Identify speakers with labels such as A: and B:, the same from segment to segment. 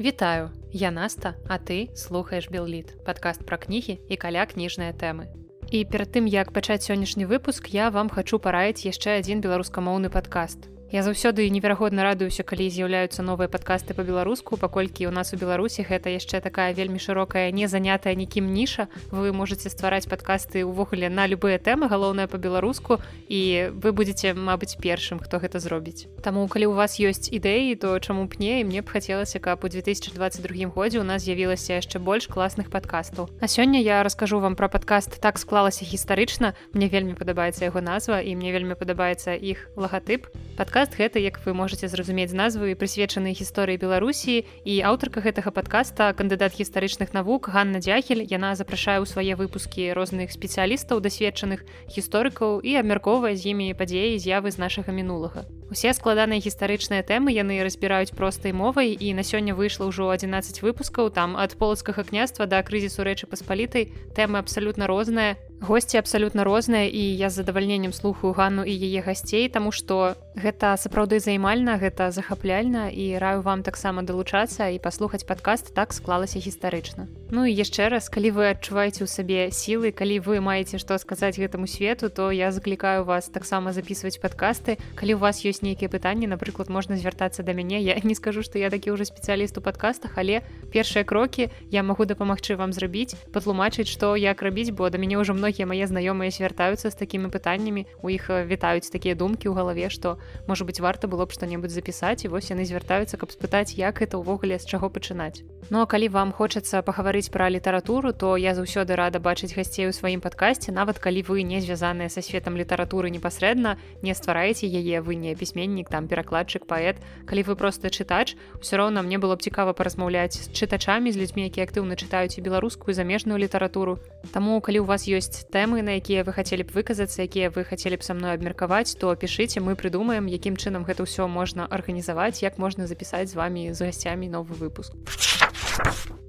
A: Вітаю, я Наста, а ты слухаеш Белліт, падкаст пра кнігі і каля кніжныя тэмы. І перад тым, як пачаць сённяшні выпуск, я вам хачу параіць яшчэ адзін беларускамоўны падкаст. Я заўсёды неверагодна радуюся, калі з'яўляюцца новыя падкасты па-беларуску, паколькі ў нас у Беларусі гэта яшчэ такая вельмі шырокая не занятая нікім ніша. Вы можете ствараць падкасты ўвогуле на любыя тэмы, галоўнае па-беларуску і вы будете, мабыць, першым, хто гэта зробіць. Таму калі у вас ёсць ідэі, то чаму пне і мне б хацелася, каб у 2022 годзе у нас з'явілася яшчэ больш класных падкастаў. А сёння я раскажу вам пра падкаст так склалася гістарычна. Мне вельмі падабаецца яго назва і мне вельмі падабаецца іх лагатып. Падкаст падкаст гэта як вы можете зразумець назвы прысвечаныя гісторыі беларусі. І аўтарка гэтага падкаста кандыдат гістарычных навук Ганна дзяхель яна запрашае ў свае выпускі розных спецыялістаў дасведчаных гісторыкаў і абмяркоўвае з імі падзеі з'явы з нашага мінулага. Усе складаныя гістарычныя тэмы яны разбіраюць простай мовай і на сёння выйшла ўжо 11 выпускаў там ад полацкага княства да крызісу рэчы паспалітай. Тэмы абсалютна розныя госці абсалютна розныя і я з задавальненнем слухаю ганну і яе гасцей таму што гэта сапраўды займальна гэта захапляльна і раю вам таксама далучацца і паслухаць падкаст так склалася гістарычна. Ну і яшчэ раз калі вы адчуваеце ў сабе сілы калі вы маеце што сказаць гэтаму свету то я заклікаю вас таксама записывать падкасты. Калі у вас ёсць нейкія пытанні напрыклад можна звяртацца да мяне. Я не скажу што я такі ўжо спецыяліст у падкастах але першыя крокі я магу дапамагчы вам зрабіць патлумачыць што як рабіць бо да мяне ўжо многія мае знаёмыя звяртаюцца з такімі пытаннямі у іх вітаюць такія думкі ў галаве што можа быть варта было б што-небудзь запісаць і вось яны звяртаюцца каб спытаць як это ўвогуле з чаго пачынаць. Ну а калі вам хочацца пагаварыць гаварыць пра літаратуру то я заўсёды рада бачыць гасцей у сваім падкасці нават калі вы не звязаныя са светом літаратуры непасрэдна не ствараеце яе вы не пісьменнік там перакладчык паэт. Калі вы просто чытач ўсё роўна мне было б цікава паразмаўляць з чытачамі з людзьмі які актыўна чытаюць і беларускую замежную літаратуру. Таму калі у вас ёсць тэмы на якія вы хацелі б выказацца якія вы хацелі б са мной абмеркаваць то пішыце мы прыдумаем якім чынам гэта ўсё можна арганізаваць як можна запісаць з вами з гасцямі новы выпуск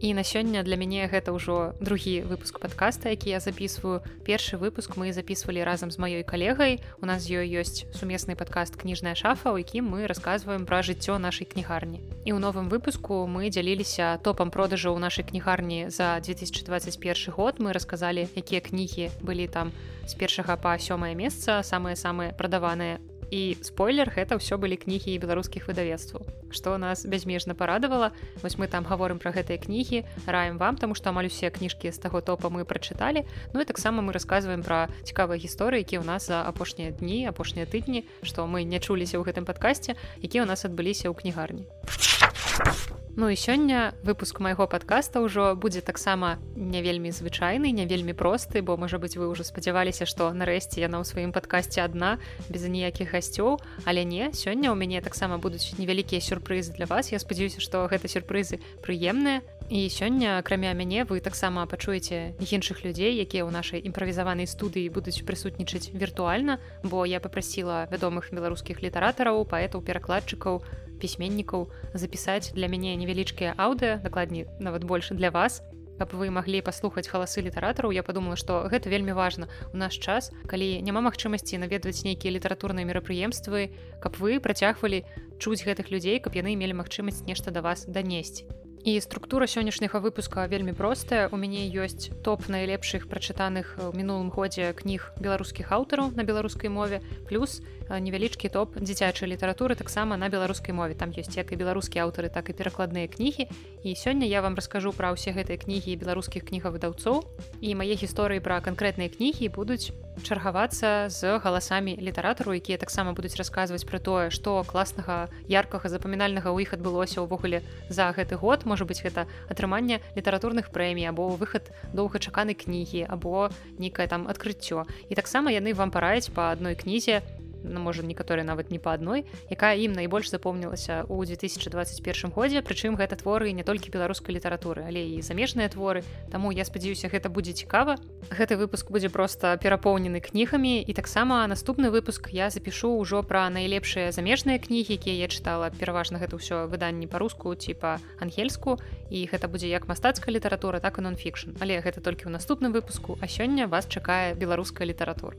A: і на сёння для мяне гэта ўжо другі выпуск подкаста які я записываю. Першы выпуск мы записывалі разам з маёй калегай у нас з ёй ёсць сумесны падкаст кніжная шафа у якім мы рассказываем пра жыццё нашай кнігарні і ў новым выпуску мы дзяліліся топам продажаў нашай кнігарні за 2021 год. Мы рассказалі якія кнігі былі там з першага па сёмае месца самыя самыя прадаваныя і спойлер гэта ўсё былі кнігі беларускіх выдавецтваў. Што нас бязмежна парадавала вось мы там гаворым пра гэтыя кнігі раем вам таму што амаль усе кніжкі з таго топа мы прачыталі. Ну і таксама мы рассказываем пра цікавыя гісторыі які ў нас за апошнія дні апошнія тыдні што мы не чуліся ў гэтым падкасці які ў нас адбыліся ў кнігарні. а Ну і сёння выпуск майго подкаста ўжо будзе таксама не вельмі звычайны, не вельмі просты, бо можа быць вы ўжо спадзяваліся, што нарэшце яна ў сваім падкасці адна без ніякіх гасцёў, але не сёння ў мяне таксама будуць невялікія сюрпрызы для вас. Я спадзяюся, што гэта сюрпрызы прыемныя. І сёння акрамя мяне вы таксама пачуеце іншых людзей, якія ў нашай імправізаванай студыі будуць прысутнічаць віртуальна, бо я попрасіла вядомых беларускіх літаратараў, паэтаў перакладчыкаў, пісьменнікаў запісаць для мяне невялічкія аўдыо дакладней нават больше для вас. Каб вы маглі паслухаць галасы літаратараў я подумала што гэта вельмі важна. У наш час калі няма магчымасці наведваць нейкія літаратурныя мерапрыемствы каб вы працягвалі чуць гэтых людзей каб яны мелі магчымасць нешта да вас данесці І структура сённяшняга выпуска вельмі простая. У мяне ёсць топ найлепшых прачытаных у мінулым годзе кніг беларускіх аўтараў на беларускай мове, плюс невялічкі топ дзіцячай літаратуры таксама на беларускай мове. Там ёсць як і беларускія аўтары, так і перакладныя кнігі. І сёння я вам раскажу пра ўсе гэтыя кнігі беларускіх кнігавыдаўцоў. І мае гісторыі пра канкрэтныя кнігі будуць чаргавацца з галасамі літаратару якія таксама будуць расказваць пра тое што класнага яркага запамінальнага ў іх адбылося ўвогуле за гэты год. Можа быть гэта атрыманне літаратурных прэмій або выхад доўгачаканай кнігі або нейкае там адкрыццё. І таксама яны вам параюць па адной кнізе можа некаторыя нават не па адной якая ім найбольш запомнілася ў 2021 годзе прычым гэта творы не толькі беларускай літаратуры але і замежныя творы. Таму я спадзяюся гэта будзе цікава. Гэты выпуск будзе просто перапоўнены кнігамі. І таксама наступны выпуск я запишу ўжо пра найлепшыя замежныя кнігі якія я чытала. Пераважна гэта ўсё выданні па-руску типа ангельску і гэта будзе як мастацкая літаратура так і нон-фікшн. Але гэта толькі ў наступным выпуску а сёння вас чакае беларуская літаратура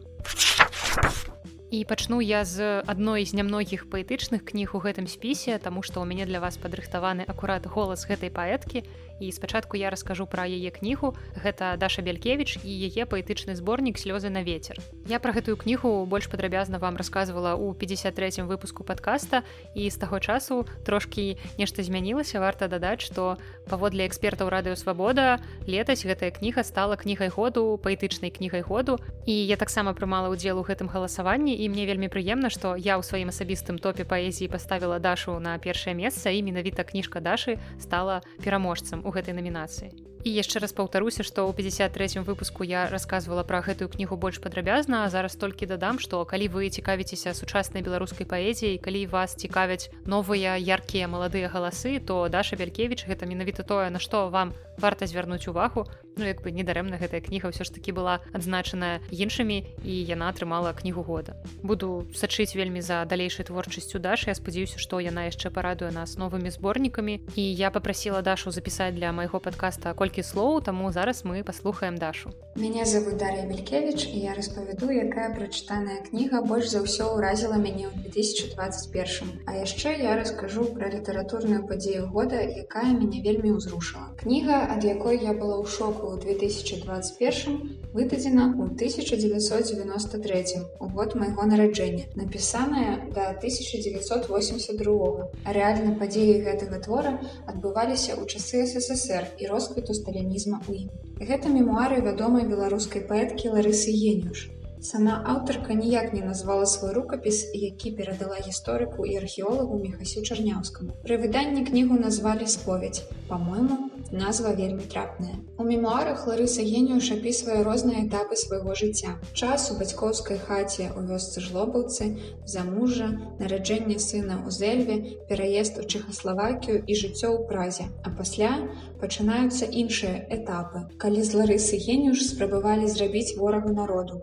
A: і пачну я з адной з нямногіх паэтычных кніг у гэтым спісе тому што ў мяне для вас падрыхтаваны акурат голас гэтай паэткі і спачатку я раскажу пра яе кнігу. Гэта даша бялькевич і яе паэтычны зборнік слёзы на ветер я про гэтую кнігу больш падрабязна вам рассказывала у 53 выпуску подкаста і з таго часу трошки нешта змянілася. Варта дадаць что паводле экспертаў радыёвабода летась гэтая кніга стала кнігай году паэтычнай кнігай году. І я таксама прымала ўдзел у гэтым галасаванні. І мне вельмі прыемна што я ў сваім асабістым топе паэзіі паставіла дашу на першае месца. І менавіта кніжка дашы стала пераможцам у гэтай намінацыі. І яшчэ раз паўтаруся што ў 53 выпуску я рассказывала пра гэтую кнігу больш падрабязна зараз толькі дадам што калі вы цікавіцеся сучаснай беларускай паэзіяй калі вас цікавяць новыя яркія маладыя галасы то даша бялькевич гэта менавіта тое на што вам варта звярнуць увагу ну як бы недарэмна гэтая кніга ўсё ж таки была адзначаная іншымі і яна атрымала кнігу года. Буду сачыць вельмі за далейшай творчасцю дашы я спадзяюся што яна яшчэ парадуе нас новымі зборнікамі. І я попрасила дашу запісаць для майго подкаста колькі слоў таму зараз мы паслухаем дашу.
B: Мяне зовут дарья белькевич і я распавяду якая прачытаная кніга больш за ўсё ўразіла мяне ў 2021 а яшчэ я раскажу пра літаратурную падзею года якая мяне вельмі ўзрушыла. Кніга ад якой я была ў шоку ў 2021 выдадзена ў 1993 у год майго нараджэння напісаная да 1982 а рэальна падзеі гэтага твора адбываліся ў часы ссср і росквіту сталінізма ў ім. Гэта мемуары вядомай беларускай паэткі Ларысы Генюш. Сама аўтарка ніяк не назвала свой рукапіс, які перадала гісторыку і археолагу Мехасю Чарняўскаму. Пры выданні кнігу назвалі споведь. Па-мойму, назва вельмі трапная. У мемуарах Ларыса Генюш апісвае розныя этапы свайго жыцця. Час у бацькоўскай хаце у вёсцы жлобаўцы, замужа, нараджэнне сына ў зэльве, пераезд у Чехаславакію і жыццё ў празе. А пасля пачынаюцца іншыя этапы. Калі з Ларысы Генюш спрабавалі зрабіць ворагу народу,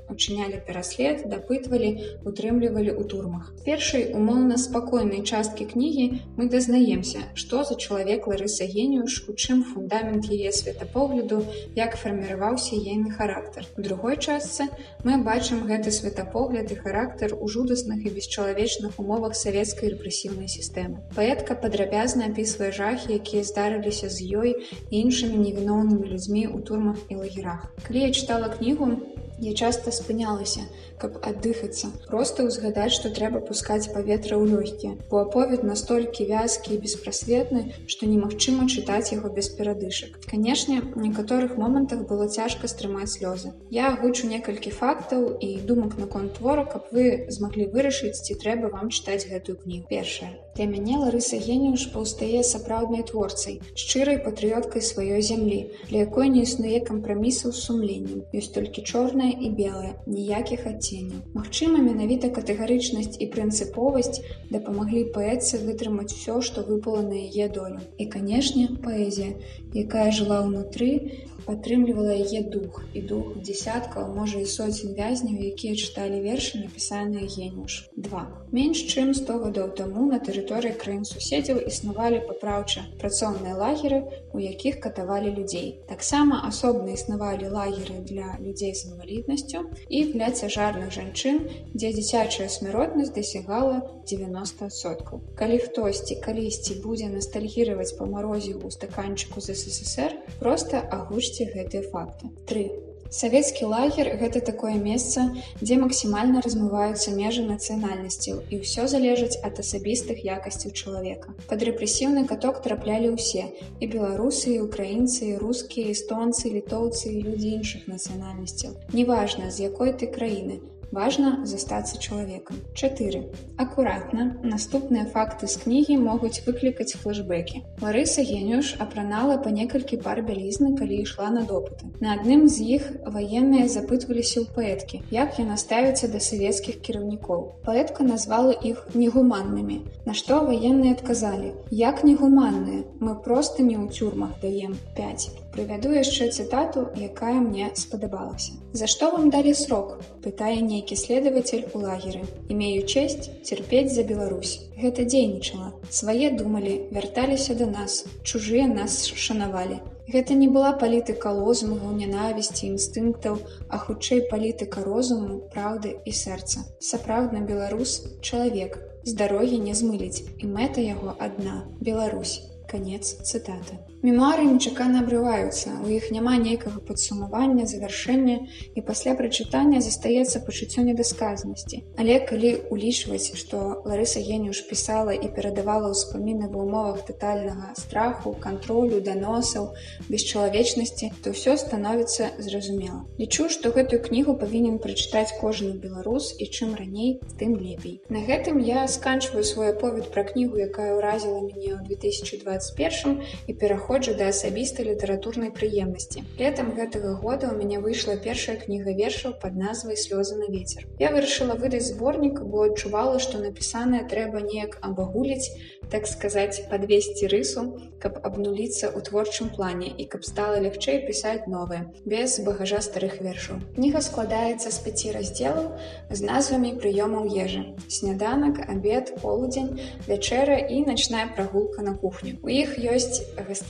B: учынялі пераслед, дапытвалі, утрымлівалі ў турмах. Першай умоўна спакойнай часткі кнігі мы дазнаемся, што за чалавек Ларыса Генюш, у чым фундамент яе светапогляду, як фарміраваўся ейны характар. У другой частцы мы бачым гэты светапогляд і характар у жудасных і бесчалавечных умовах савецкай рэпрэсіўнай сістэмы. Паэтка падрабязна апісвае жахі, якія здарыліся з ёй і іншымі невіноўнымі людзьмі ў турмах і лагерах. Калі я чытала кнігу, я часта спынялася, каб аддыхацца. Просто ўзгадаць што трэба пускаць паветра ў лёгкія бо аповед настолькі вязкі і беспрасветны што немагчыма чытаць яго без перадышак. Канешне некаторых момантах было цяжка стрымаць слёзы. Я агучу некалькі фактаў і думак наконт твора каб вы змаглі вырашыць ці трэба вам чытаць гэтую кнігу. Першая для мяне ларыса генюш паўстае сапраўднай творцай шчырай патрыёткай сваёй зямлі для якой не існуе кампрамісаў з сумленнем. Ёсць толькі чорная і белая ніякіх адценняў. Магчыма, менавіта катэгарычнасць і прынцыповасць дапамаглі паэтцы вытрымаць усё, што выпала на яе долю. І, канешне, паэзія, якая жыла ўнутры, падтрымлівала яе дух і дух десяткаў, можа і соцень вязняў, якія чыталі вершы, напісаныя генюш. Два. Менш чым 100 гадоў таму на тэрыторыі краін суседзяў існавалі папраўча працоўныя лагеры, у якіх катавалі людзей. Таксама асобна існавалі лагеры для людзей з інваліднасцю і для цяжарных жанчын, дзе дзіцячая смяротнасць дасягала 90соткаў. Калі хтосьці калісьці будзе ностальгіраваць па марозе ў стаканчыку з ССР, проста агучце гэтыя факты. 3. Савецкі лагер гэта такое месца, дзе максімальна размываюцца межы нацыянальнасцяў і ўсё залежыць ад асабістых якасцяў чалавека. Пад рэпрэсіўны каток траплялі ўсе і беларусы, і украінцы, і рускія, эстонцы, літоўцы і людзі іншых нацыянальнасцяў. Неважна, з якой ты краіны, важна застацца чалавекам. 4 акуратна. Наступныя факты з кнігі могуць выклікаць флэшбэкі. Ларыса генюш апранала па некалькі пар бялізны калі ішла на допыты. На адным з іх ваенныя запытваліся ў паэткі як яна ставіцца да савецкіх кіраўнікоў. Паэтка назвала іх негуманнымі на што ваенныя адказалі як негуманныя мы просто не ў цюрмах даем 5 прывяду яшчэ цытату якая мне спадабалася. За што вам далі срок пытае не нейкі следователь у лагеры. Имею честь терпеть за Беларусь. Гэта дзейнічала. Свае думалі вярталіся до нас. Чужыя нас шанавалі. Гэта не была палітыка лозунгаў нянавісці інстынктаў, а хутчэй палітыка розуму, праўды і сэрца. Сапраўдны беларус чалавек, з дарогі не змыліць. І мэта яго адна Беларусь. Конец цытаты мемары нечакана абрываюцца у іх няма нейкага падсумавання завяршэння і пасля прачытання застаецца пачуццё недасказанасці. Але калі улічваць што ларыса генюш пісала і перадавала ўспаміны ва ўмовах тотальнага страху кантролю даносаў бесчалавечнасці то ўсё становіцца зразумела. Лічу што гэтую кнігу павінен прачытаць кожны беларус і чым раней тым лепей. На гэтым я сканчваю свой аповед пра кнігу якая ўразіла мяне ў 2020 21 і пераходжу да асабістай літаратурнай прыемнасці. Летам гэтага года ў мяне выйшла першая кніга вершаў пад назвай слёзы на вецер. Я вырашыла выдаць зборнік, бо адчувала, што напісанае трэба неяк абагуліць, так сказаць подвесці рысу каб абнуліцца ў творчым плане і каб стала лягчэй пісаць новае без багажа старых вершаў кніга складаецца з пяці раздзелаў з назвамі прыёмаў ежы сняданак абед полудзень вячэра і начная прагулка на кухню у іх ёсць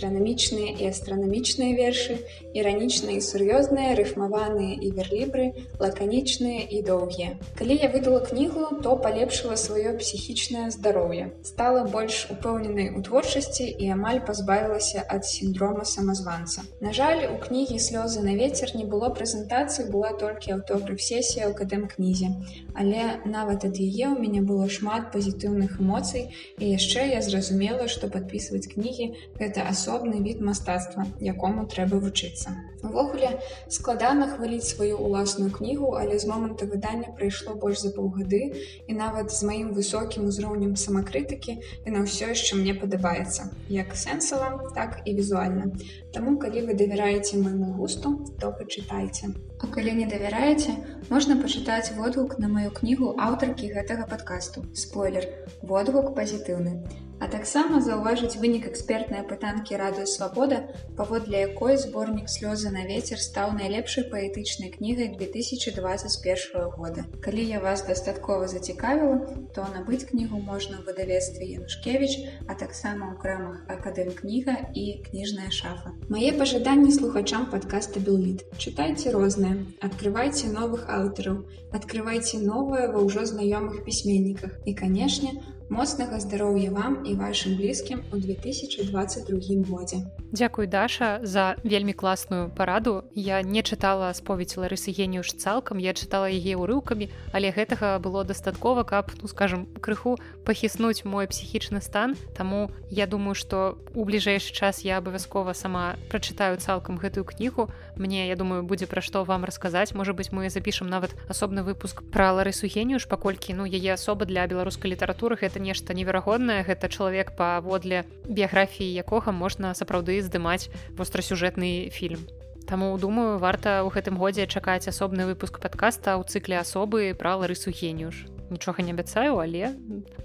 B: гастранамічныя і астранамічныя вершы іранічныя і сур'ёзныя рыфмаваныя і верлібры лаканічныя і доўгія калі я выдала кнігу то палепшыла сваё псіхічнае здароўе стала больш упэўненай у творчасці і амаль пазбавілася ад сіндрома самазванца. На жаль, у кнігі слёзы на вецер не было прэзентацыі, была толькі аўтограф сесія ў кадэм кнізе. Але нават ад яе ў мяне было шмат пазітыўных эмоцый і яшчэ я зразумела, што падпісваць кнігі гэта асобны від мастацтва, якому трэба вучыцца. Увогуле складана хваліць сваю ўласную кнігу, але з моманту выдання прайшло больш за паўгады і нават з маім высокім узроўнем самакрытыкі яна ўсё яшчэ мне падабаецца як сэнсава, так і візуальна. Таму калі вы давяраеце майму густу, то пачытайце. А калі не давяраеце, можна пачытаць водгук на маю кнігу аўтаркі гэтага падкасту. спойлер, водгук пазітыўны. А таксама заўважыць вынік экспертнай апытанкі радыё свабода паводле якой зборнік слёзы на вецер стаў найлепшай паэтычнай кнігай 2021 года. Калі я вас дастаткова зацікавіла то набыць кнігу можна ў выдавецтве янушкевич а таксама ў крамах акадэм кніга і кніжная шафа мае пажаданні слухачам падкаста белліт чытайце розныя открывайте новых аўтараў открывайте новае ва ўжо знаёмых пісьменніках і канешне моцнага здароўя вам і вашым блізкім у 2022 годзе.
A: Дзякуй Даша за вельмі класную параду. Я не чытала споведь Ларысы Геніюш цалкам, я чытала яе ўрыўкамі, але гэтага было дастаткова, каб ну скажем крыху пахіснуць мой псіхічны стан. Таму я думаю, што у бліжэйшы час я абавязкова сама прачытаю цалкам гэтую кнігу. Мне я думаю, будзе пра што вам расказаць. Можа быць, мы запішам нават асобны выпуск пра Ларысу Геніюш, паколькі ну яе асоба для беларускай літаратуры гэта нешта неверагоднае гэта чалавек паводле біяграфіі якога можна сапраўды здымаць вострасюжэтны фільм. Таму думаю варта ў гэтым годзе чакаць асобны выпуск падкаста ў цыкле асобы пра ларысу генюш. Нічога не абяцаю але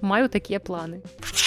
A: маю такія планы.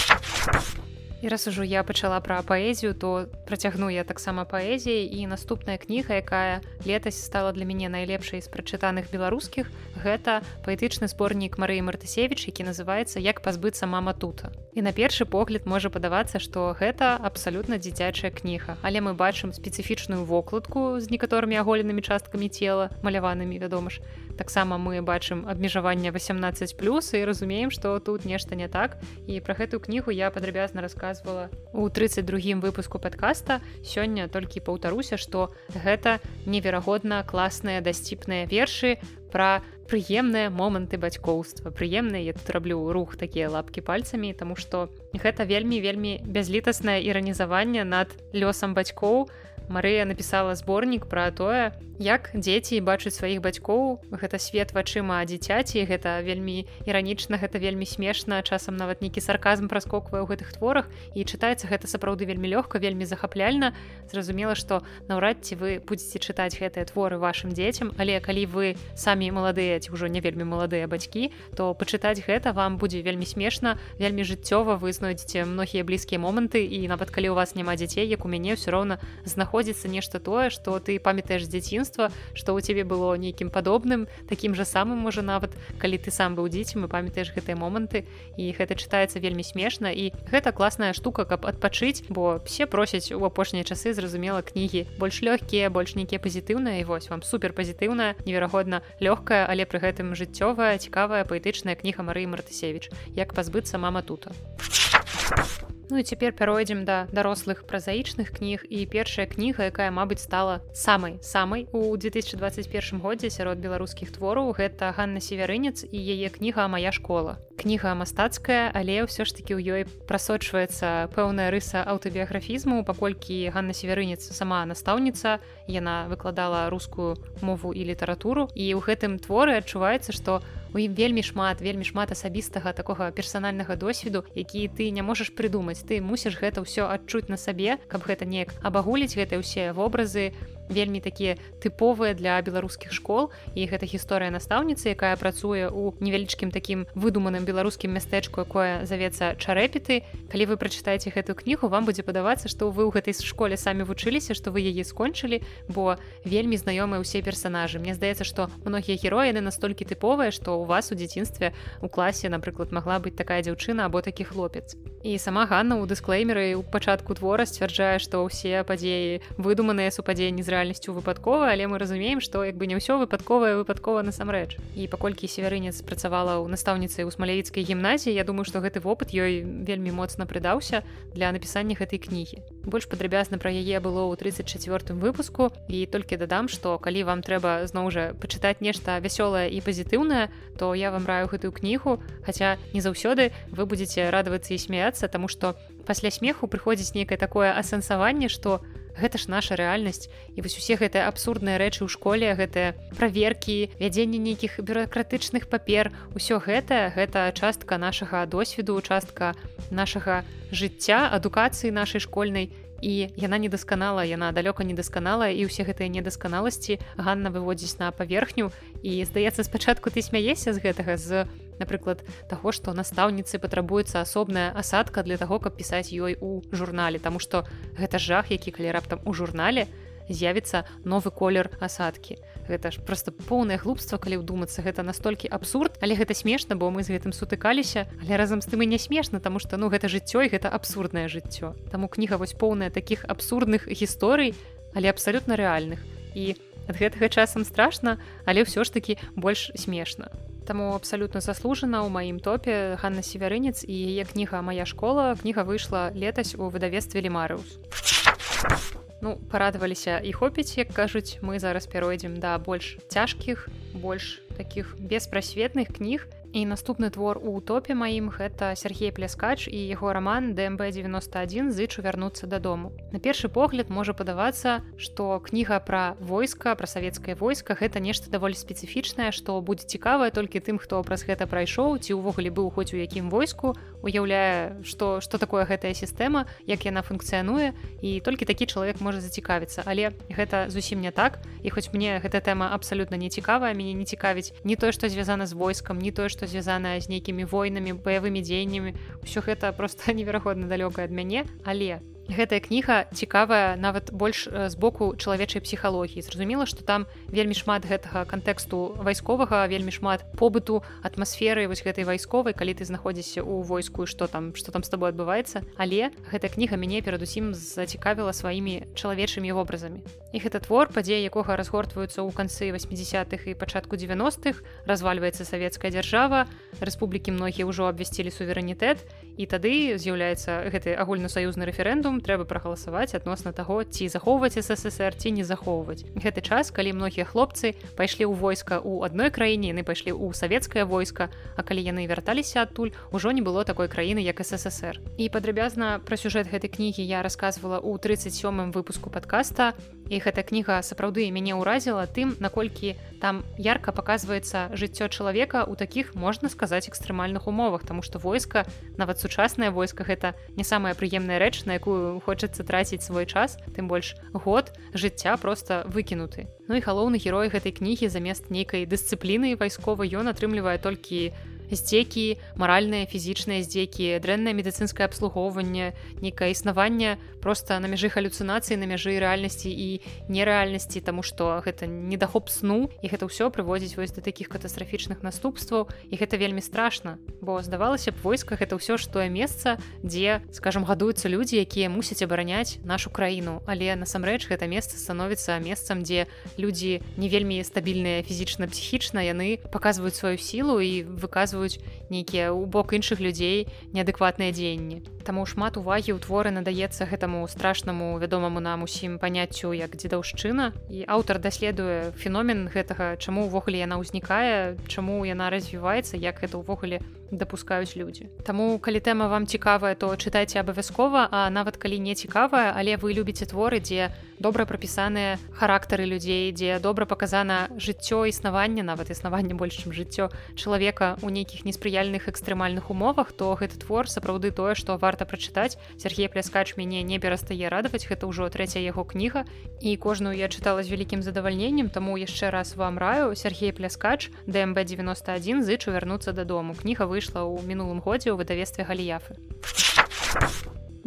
A: а І раз ужо я пачала пра паэзію, то працягну я таксама паэзіяй і наступная кніга, якая летась стала для мяне найлепшай з прачытаных беларускіх. Гэта паэтычны зборнік Марыі Мартысевіч, які называецца як пазбыцца мама тута. І на першы погляд можа падавацца, што гэта абсалютна дзіцячая кніга. Але мы бачым спецыфічную вокладку з некаторымі аголенымі часткамі цела, маляванымі, вядома ж таксама мы бачым абмежаванне 18 плюс і разумеем што тут нешта не так. І пра гэтую кнігу я падрабязна рассказывала у 32 выпуску подкаста сёння толькі паўтаруся што гэта неверагодна класныя дасціпныя вершы пра прыемныя моманты бацькоўства. Прыемныя я тут раблю рух такія лапкі пальцамі тому што гэта вельмі вельмі бязлітаснае іранізаванне над лёсам бацькоў Марыя напісала зборнік пра тое, як дзеці бачаць сваіх бацькоў. Гэта свет вачыма дзіцяці гэта вельмі іранічна гэта вельмі смешна. Часам нават нейкі сарказм праскоквае ў гэтых творах. І чытаецца гэта сапраўды вельмі лёгка вельмі захапляльна. Зразумела што наўрад ці вы будетеце чытаць гэтыя творы вашим дзецям але калі вы самі маладыя ці ўжо не вельмі маладыя бацькі то пачытаць гэта вам будзе вельмі смешна вельмі жыццёва. Вы знойдзеце многія блізкія моманты і нават калі у вас няма дзяцей як у мяне ўсё роўна знаходзіць знаходзіцца нешта тое што ты памятаеш дзяцінства што ў цябе было нейкім падобным такім жа самым можа нават калі ты сам быў дзіцем і памятаеш гэтыя моманты. І гэта чытаецца вельмі смешна і гэта класная штука каб адпачыць бо все просяць у апошнія часы зразумела кнігі больш лёгкія больш нейкія пазітыўныя і вось вам супер пазітыўная неверагодна лёгкая але пры гэтым жыццёвая цікавая паэтычная кніга Марыі мартысевич як пазбыцца мама тута Ну і цяпер пяройдзем да дарослых празаічных кніг і першая кніга, якая, мабыць, стала самай самай у 2021 годзе сярод беларускіх твораў гэта Ганна северынец і яе кніга моя школа. Кніга мастацкая, але ўсё ж такі ў ёй прасочваецца пэўная рыса аўтабіяграфізму, паколькі Ганна северынец сама настаўніца, яна выкладала рускую мову і літаратуру. І ў гэтым творы адчуваецца, што у ім вельмі шмат вельмі шмат асабістага такога персанальнага досведу які ты не можаш прыдумаць. Ты мусіш гэта ўсё адчуць на сабе каб гэта неяк абагуліць гэтыя ўсе вобразы вельмі такія тыповыя для беларускіх школ. І гэта гісторыя настаўніцы якая працуе ў невялічкім такім выдуманым беларускім мястэчку якое завецца чарэпіты калі вы прачытаеце гэтую кнігу вам будзе падавацца што вы ў гэтай школе самі вучыліся што вы яе скончылі бо вельмі знаёмыя ўсе персонажы Мне здаецца што многія героі яны настолькі тыповыя што у вас у дзяцінстве у класе напрыклад магла быць такая дзяўчына або такі хлопец. І сама Ганна ў дысклеймеры у пачатку твора сцвярджае што ўсе падзеі выдуманыя супадзенні з рэальнасцю выпадкова але мы разумеем што як бы не ўсё выпадковае выпадкова насамрэч. І паколькі северынец працавала ў настаўніцы ў смалявіцкай гімназіі Я думаю што гэты вопыт ёй вельмі моцна прыдаўся для напісання гэтай кнігі. Больш падрабязна пра яе было ў 34 выпуску і толькі дадам што калі вам трэба зноў жа пачытаць нешта вясёлае і пазітыўнае то я вам раю гэтую кнігу хаця не заўсёды вы будетеце радавацца і смяяться таму што пасля смеху прыходзіць нейкае такое асэнсаванне што гэта ж наша рэальнасць. І вось усе гэтыя абсурдныя рэчы ў школе гэтыя праверкі вядзенне нейкіх бюрократычных папер усё гэта гэта частка нашага досведу частка нашага жыцця адукацыі нашай школьнай. І яна недасканала яна далёка не дасканала і ўсе гэтыя недасканаласці Ганна выводзіць на паверхню. І здаецца спачатку ты смяешся з гэтага з напрыклад таго што настаўніцы патрабуецца асобная асадка для таго каб пісаць ёй у журнале Таму што гэта жах які калі раптам у журнале з'явіцца новы колер асадкі. Гэта ж просто поўнае глупства калі ўдумацца гэта настолькі абсурд але гэта смешна бо мы з гэтым сутыкаліся але разам з тым і не смешна тому что ну гэта жыццё і гэта абсурднае жыццё. Таму кніга вось поўная таких абсурдных гісторый але абсалютна рэальных. І ад гэтага часам страшна але ўсё ж таки больш смешна Таму абсалютна заслужана ў маім топе Ганна северынец і яе кніга моя школа кніга выйшла летась у выдавестве лімарыус ну парадаваліся і хопіць як кажуць мы зараз пяройдзем да больш цяжкіх больш таких беспрасветных кніг і наступны твор у топе маім гэта Сергей пляскач і яго роман дмб 91 зычу вярнуцца дадому на першы погляд можа падавацца што кніга пра войска пра савецкае войска гэта нешта даволі спецыфічнае што будзе цікавае толькі тым хто праз гэта прайшоў ці ўвогуле быў хоць у якім войску уяўляе што што такое гэтая сістэма як яна функцыянуе і толькі такі чалавек можа зацікавіцца. Але гэта зусім не так і хоць мне гэта тэма абсалютна не цікавая мяне не цікавіць не тое што звязана з войскам не тое што звязаная з нейкімі войнамі баявымі дзеяннямі ўсё гэта просто неверагодна далёкае ад мяне але гэтая кніга цікавая нават больш з боку чалавечай псіхалогіі. Зразумела што там вельмі шмат гэтага кантэксту вайсковага вельмі шмат побыту атмасферы вось гэтай вайсковай калі ты знаходзішся ў войску што там што там з тобой адбываецца. Але гэтая кніга мяне перадусім зацікавіла сваімі чалавечымі вобразамі і гэта твор падзеі якога разгортваюцца ў канцы 80-х і пачатку 90-х развальваецца савецкая дзяржава рэспублікі многія ўжо абвясцілі суверэнітэт і тады з'яўляецца гэты агульнасаюзны рэферэндум трэба прагаласаваць адносна таго ці захоўваць ссср ці не захоўваць. Гэты час калі многія хлопцы пайшлі ў войска ў адной краіне яны пайшлі ў савецкае войска а калі яны вярталіся адтуль ужо не было такой краіны як ссср і падрабязна пра сюжэт гэтай кнігі я рассказывала ў 37 выпуску подкаста і гэтая кніга сапраўды мяне ўразіла тым наколькі там ярко паказваецца жыццё чалавека у такіх можна сказаць экстрэмальных умовах тому что войска нават сучаснае войска гэта не самая прыемная рэч на якую хочацца траціць свой час тым больш год жыцця просто выкінуты. Ну і галоўны герой гэтай кнігі замест нейкай дысцыпліны вайсковай ён атрымлівае толькі здзекі маральныя фізічныя здзекі дрэннае медыцынскае абслугоўванне нейкае існаванне просто на мяжы галюцынацыі на мяжы рэальнасці і нерэальнасці тому что гэта недахоп сну і гэта ўсё прыводзіць вось да такіх катастрафічных наступстваў. І гэта вельмі страшна бо здавалася б войска гэта ўсё ж тое месца дзе скажем гадуюцца людзі якія мусяць абараняць нашу краіну. Але насамрэч гэта месца становіцца месцам дзе людзі не вельмі стабільныя фізічна псіхічна яны паказваюць сваю сілу і выказваюць нейкія ў бок іншых людзей неадэкватныя дзеянні Таму шмат увагі ў творы надаецца гэтаму страшнаму вядомаму нам усім паняццю як дзедаўшчына. І аўтар даследуе феномен гэтага чаму ўвогуле яна ўзнікае чаму яна развіваецца як гэта ўвогуле дапускаюць людзі. Таму калі тэма вам цікавая то чытайце абавязкова а нават калі не цікавая але вы любіце творы дзе добра прапісаныя характары людзей дзе добра паказана жыццё існавання нават існаванне больш чым жыццё чалавека у нейкіх неспрыяльных экстрэмальных умовах то гэты твор сапраўды тое што варта прачытаць. Сергей пляскач мяне не перастае радаваць гэта ўжо трэцяя яго кніга. І кожную я чытала з вялікім задавальненнем таму яшчэ раз вам раю Сергей пляскач дмб 91 зычу вярнуцца дадому. Кніга выйшла ў мінулым годзе ў выдавестве галіяфы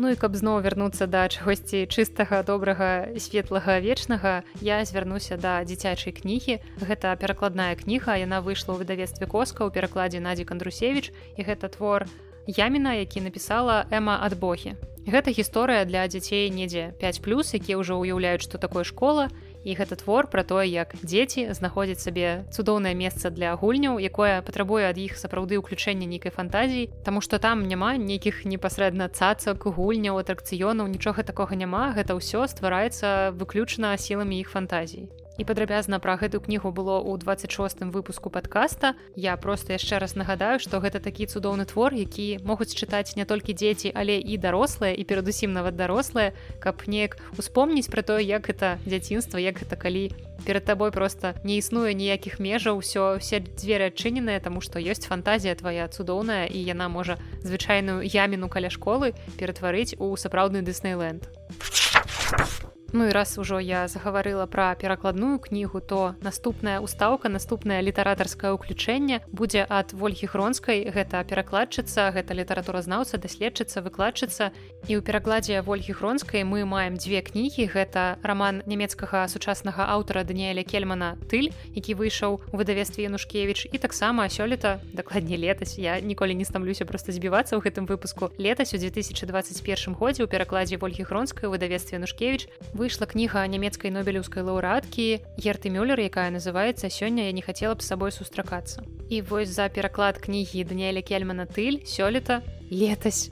A: Ну і каб зноў вярнуцца да чагосьці чыстага добрага светлага вечнага я звярнуся да дзіцячай кнігі гэта перакладная кніга яна выйшла ў выдавестве коска ў перакладзе надзі кандрусевич і гэта твор на Яміна, які напісала Эма ад Бохі. Гэта гісторыя для дзяцей недзе 5 плюс, якія ўжо ўяўляюць, што такое школа. І гэта твор пра тое, як дзеці знаходзяць сабе цудоўнае месца для гульняў, якое патрабуе ад іх сапраўды ўключэння нейкай фантазіі, Таму што там няма нейкіх непасрэдна цацак, гульняў, атракцыёнаў, нічога такога няма, гэта ўсё ствараецца выключна сіламі іх фантазій і падрабязна пра гэту кнігу было ў 26 выпуску подкаста я просто яшчэ раз нагадаю што гэта такі цудоўны твор які могуць чытаць не толькі дзеці але і дарослыя і перадусім нават дарослыя каб неяк успомніць пра тое як это дзяцінства як гэта калі перад табой просто не існуе ніякіх межаў усё все дзверы адчыненыя таму што ёсць фантазія твоя цудоўная і яна можа звычайную яміну каля школы ператварыць у сапраўдны дыснейленд а Ну і раз ужо я загаварыла пра перакладную кнігу, то наступная устаўка, наступнае літаратарскае ўключэнне будзе ад ольгі гронскай. Гэта перакладчыца, гэта літаратуразнаўца, даследчыца, выкладчыца. І ў перакладзе ольгі гронскай мы маем дзве кнігі. Гэта раман нямецкага сучаснага аўтара Даніэля Кельмана тыль, які выйшаў у выдавестве Янушкевіч і таксама сёлета дакладней летась. Я ніколі не стамлюся проста збівацца ў гэтым выпуску. Летась у 2021 годзе ў перакладзе ольгі гронскай выдавестве Янушкевіч выйшла кніга нямецкай нобелеўскай лаўрэаткі ерты мюллер якая называется сёння я не хацела б сабой сустракацца і вось за пераклад кнігі даниэля кельмана тыль сёлета летась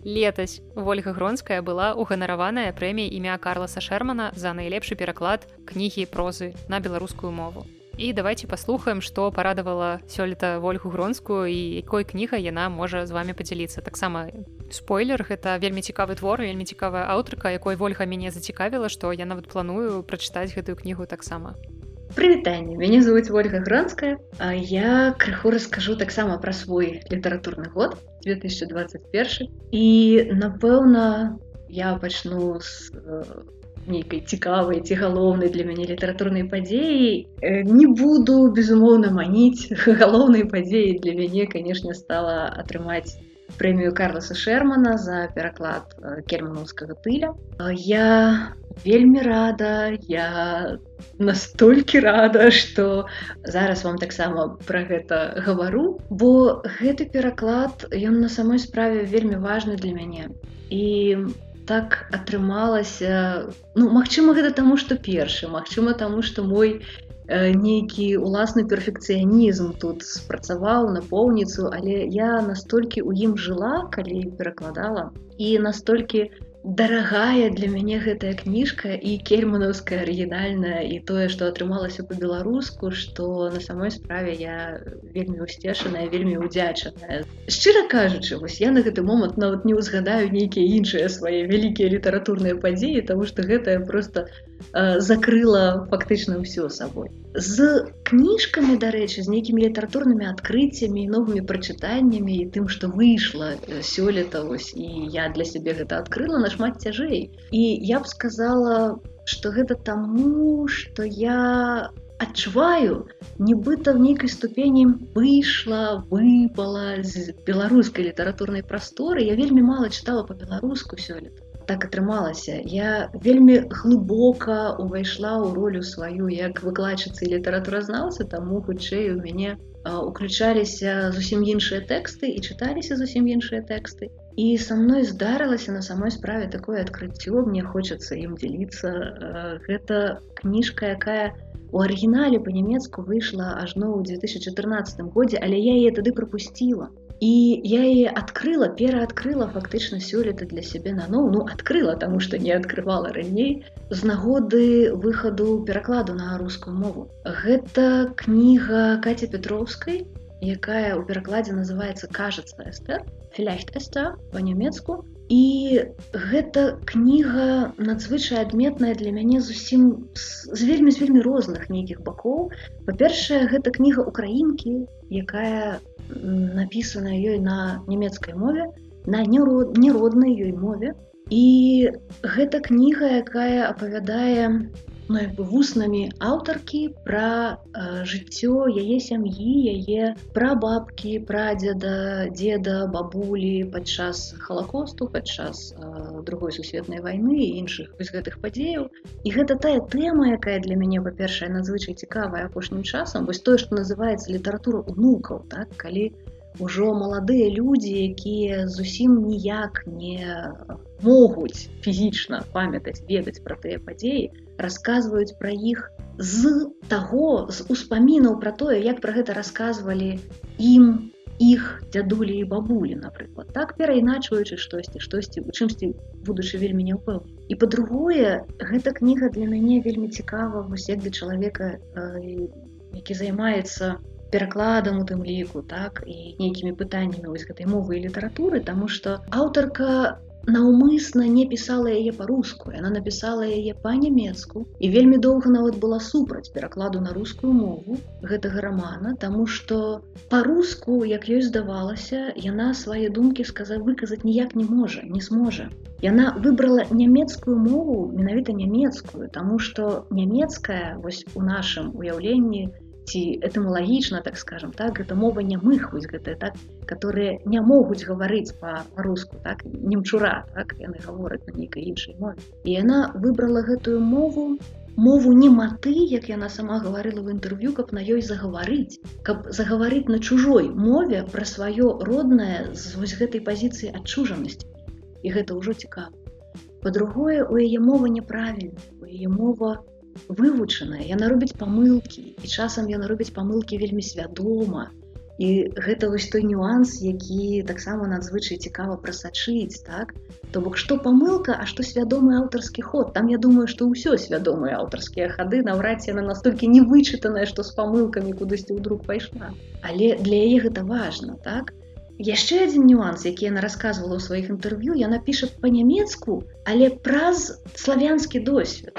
A: летась ольга гронская была уганараваная прэмія імя карласа шермана за найлепшы пераклад кнігі прозы на беларускую мову і давайте паслухаем што парадавала сёлета ольгу гронскую і якой кніга яна можа з вами подзяліцца таксама спойлер гэта вельмі цікавы твор вельмі цікавая аўтарка якой ольга мяне зацікавіла што я нават планую прачытаць гэтую кнігу таксама
C: прывітанне. Мяне зовут ольга гронская а я крыху раскажу таксама пра свой літаратурны год 2021 і напэўна я пачну з нейкай цікавай ці галоўнай для мяне літаратурнай падзеі не буду безумоўна маніць галоўнай падзеі для мяне канешне стала атрымаць прэмію карласа шермана за пераклад керманаўскага тыля я вельмі рада я настолькі рада что зараз вам таксама пра гэта гавару бо гэты пераклад ён на самой справе вельмі важны для мяне. І так атрымалася ну магчыма гэта таму што першы Мачыма таму што мой э, нейкі уласны перфекцыянізм тут спрацаваў напоўніцу але я настолькі ў ім жыла калі перакладала і настолькі у дарагая для мяне гэтая кніжка і кельманаўская арыгінальная і тое што атрымалася по-беларуску што на самой справе я вельмі усцешаная вельмі удзячаная шчыра кажучы вось я на гэты момант нават не ўзгадаю нейкія іншыя свае вялікія літаратурныя падзеі тому что гэтая просто Э, закрыла фактычна ўсё сабой. З кніжкамі, дарэчы, з нейкімі літаратурнымі адкрыццямі і новымі прачытаннямі і тым, што выйшла э, сёлета вось і я для сябе гэта адкрыла нашмат цяжэй. І я б сказала, што гэта таму, што я адчуваю нібыта в нейкай ступені выйшла выпала з беларускай літаратурнай прасторы я вельмі мала чытала по-беларуску сёлета так атрымалася я вельмі глыбока увайшла ў ролю сваю як выкладчыцы літаратуразнаўцы таму хутчэй у мяне уключаліся зусім іншыя тэксты і чыталіся зусім іншыя тэксты і са мной здарылася на самой справе такое адкрыццё мне хочацца ім дзеліцца гэта кніжка якая у арыгінале по-нямецку выйшла ажно ў 2014 годзе але я яе тады пропусціла і я яе адкрыла пераадкрыла фактычна сёлета для сябе на ну адкрыла таму што не адкрывала раней. З нагоды выхаду перакладу на рускую мову. Гэта кніга каця петровскай якая ў перакладзе называется кажется эстер фляхт эста по-нямецку і гэта кніга надзвычай адметная для мяне зусім з вельмі з вельмі розных нейкіх бакоў. Па-першае гэта кніга украінкі якая напісана ёй на нямецкай мове на нероднай ёй мове. І гэта кніга якая апавядае ну, бы вуснамі аўтаркі пра э, жыццё яе сям'і яе пра бабкі прадзеда деда бабулі падчас халакосту падчас э, другой сусветнай вайны і іншых вось гэтых падзеяў. І гэта тая тэма якая для мяне па-першае надзвычай цікавая апошнім часам. Вось тое што называется літаратура унукаў так? Калі ўжо маладыя людзі якія зусім ніяк не могуць фізічна памятаць ведаць пра тыя падзеі расказваюць пра іх з таго з успамінаў пра тое як пра гэта расказвалі ім іх дзядулі і бабулі напрыклад. Так перайначваючы штосьці штосьці у чымсьці будучы вельмі не ўпэў і па-другое гэта кніга для мяне вельмі цікава вось як для чалавека э, які займаецца перакладам у тым ліку так і нейкімі пытаннямі вось гэтай мовы і літаратуры таму што аўтарка наўмысна не пісала яе па-руску яна напісала яе па-нямецку і вельмі доўга нават была супраць перакладу на рускую мову гэтага рамана таму што па-руску як ёй здавалася яна свае думкі сказаць выказаць ніяк не можа не зможа яна выбрала нямецкую мову менавіта нямецкую таму што нямецкая вось у нашым уяўленні не ці этымалагічна так скажем так это мова нямых вось гэтыя так которые не могуць гаварыць по-руску так немчура так яны гавораць на нейкай іншай мове. І яна выбрала гэтую мову мову не маты як яна сама гаварыла в інтэрв'ю каб на ёй загаварыць каб загаварыць на чужой мове пра сваё роднае з вось гэтай пазіцыі адчужанасці. І гэта ўжо цікава. По-другое у яе мова няправільна у яе мова у вывучаная яна робіць памылкі і часам яна робіць памылкі вельмі свядома. І гэта вось той нюанс які таксама надзвычай цікава прасачыць так? То бок што памылка а што свядомы аўтарскі ход. Там я думаю што ўсё свядомыя аўтарскія хады наўрад яна настолькі не вычытаная што з памылкамі кудысьці ўдруг пайшла. Але для яе гэта важно так? Яшчэ адзін нюанс які яна рассказывала ў сваіх інтэрв'ю. Яна піша па-нямецку але праз славянскі досвед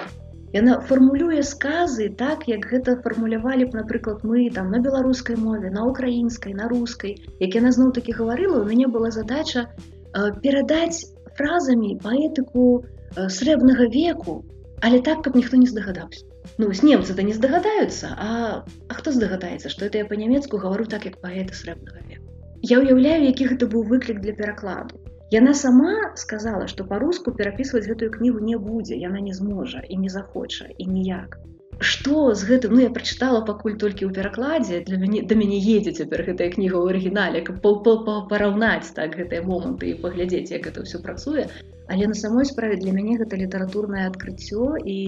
C: Яна фармулюе сказы так, як гэта фармулявалі б, напрыклад, мы там на беларускай мове, на украінскай, на рускай. Як яна зноў такі гаварыла, у мяне была задача э, перадаць фразамі паэтыку э, срэбнага веку, але так, каб ніхто не здагадаўся. Ну з немцы-то не здагадаюцца, а, а хто здагадаецца, што это я па-нямецку гавару так, як паэты срэбнага веку. Я ўяўляю, які гэта быў выклік для перакладу. Яна сама сказала, што па-руску перапісваць гэтую кнігу не будзе, яна не зможа і не захоча і ніяк. Што з гэтым ну я прачытала пакуль толькі ў перакладзе для мяне да мяне едзе цяпер гэтая кніга ў арыгінале, каб параўнаць так гэтыя моманты і паглядзець, як это ўсё працуе. Але на самой справе для мяне гэта літаратурнае адкрыццё і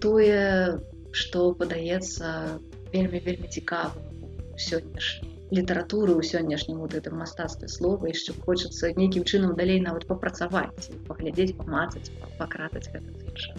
C: тое, што падаецца вельмі вельмі цікавым сённяшні літаратуры ў сённяшнім вот этом мастацтве слова яшчэ хочацца нейкім чынам далей нават папрацаваць паглядзець памацаць пакратаць гэта інша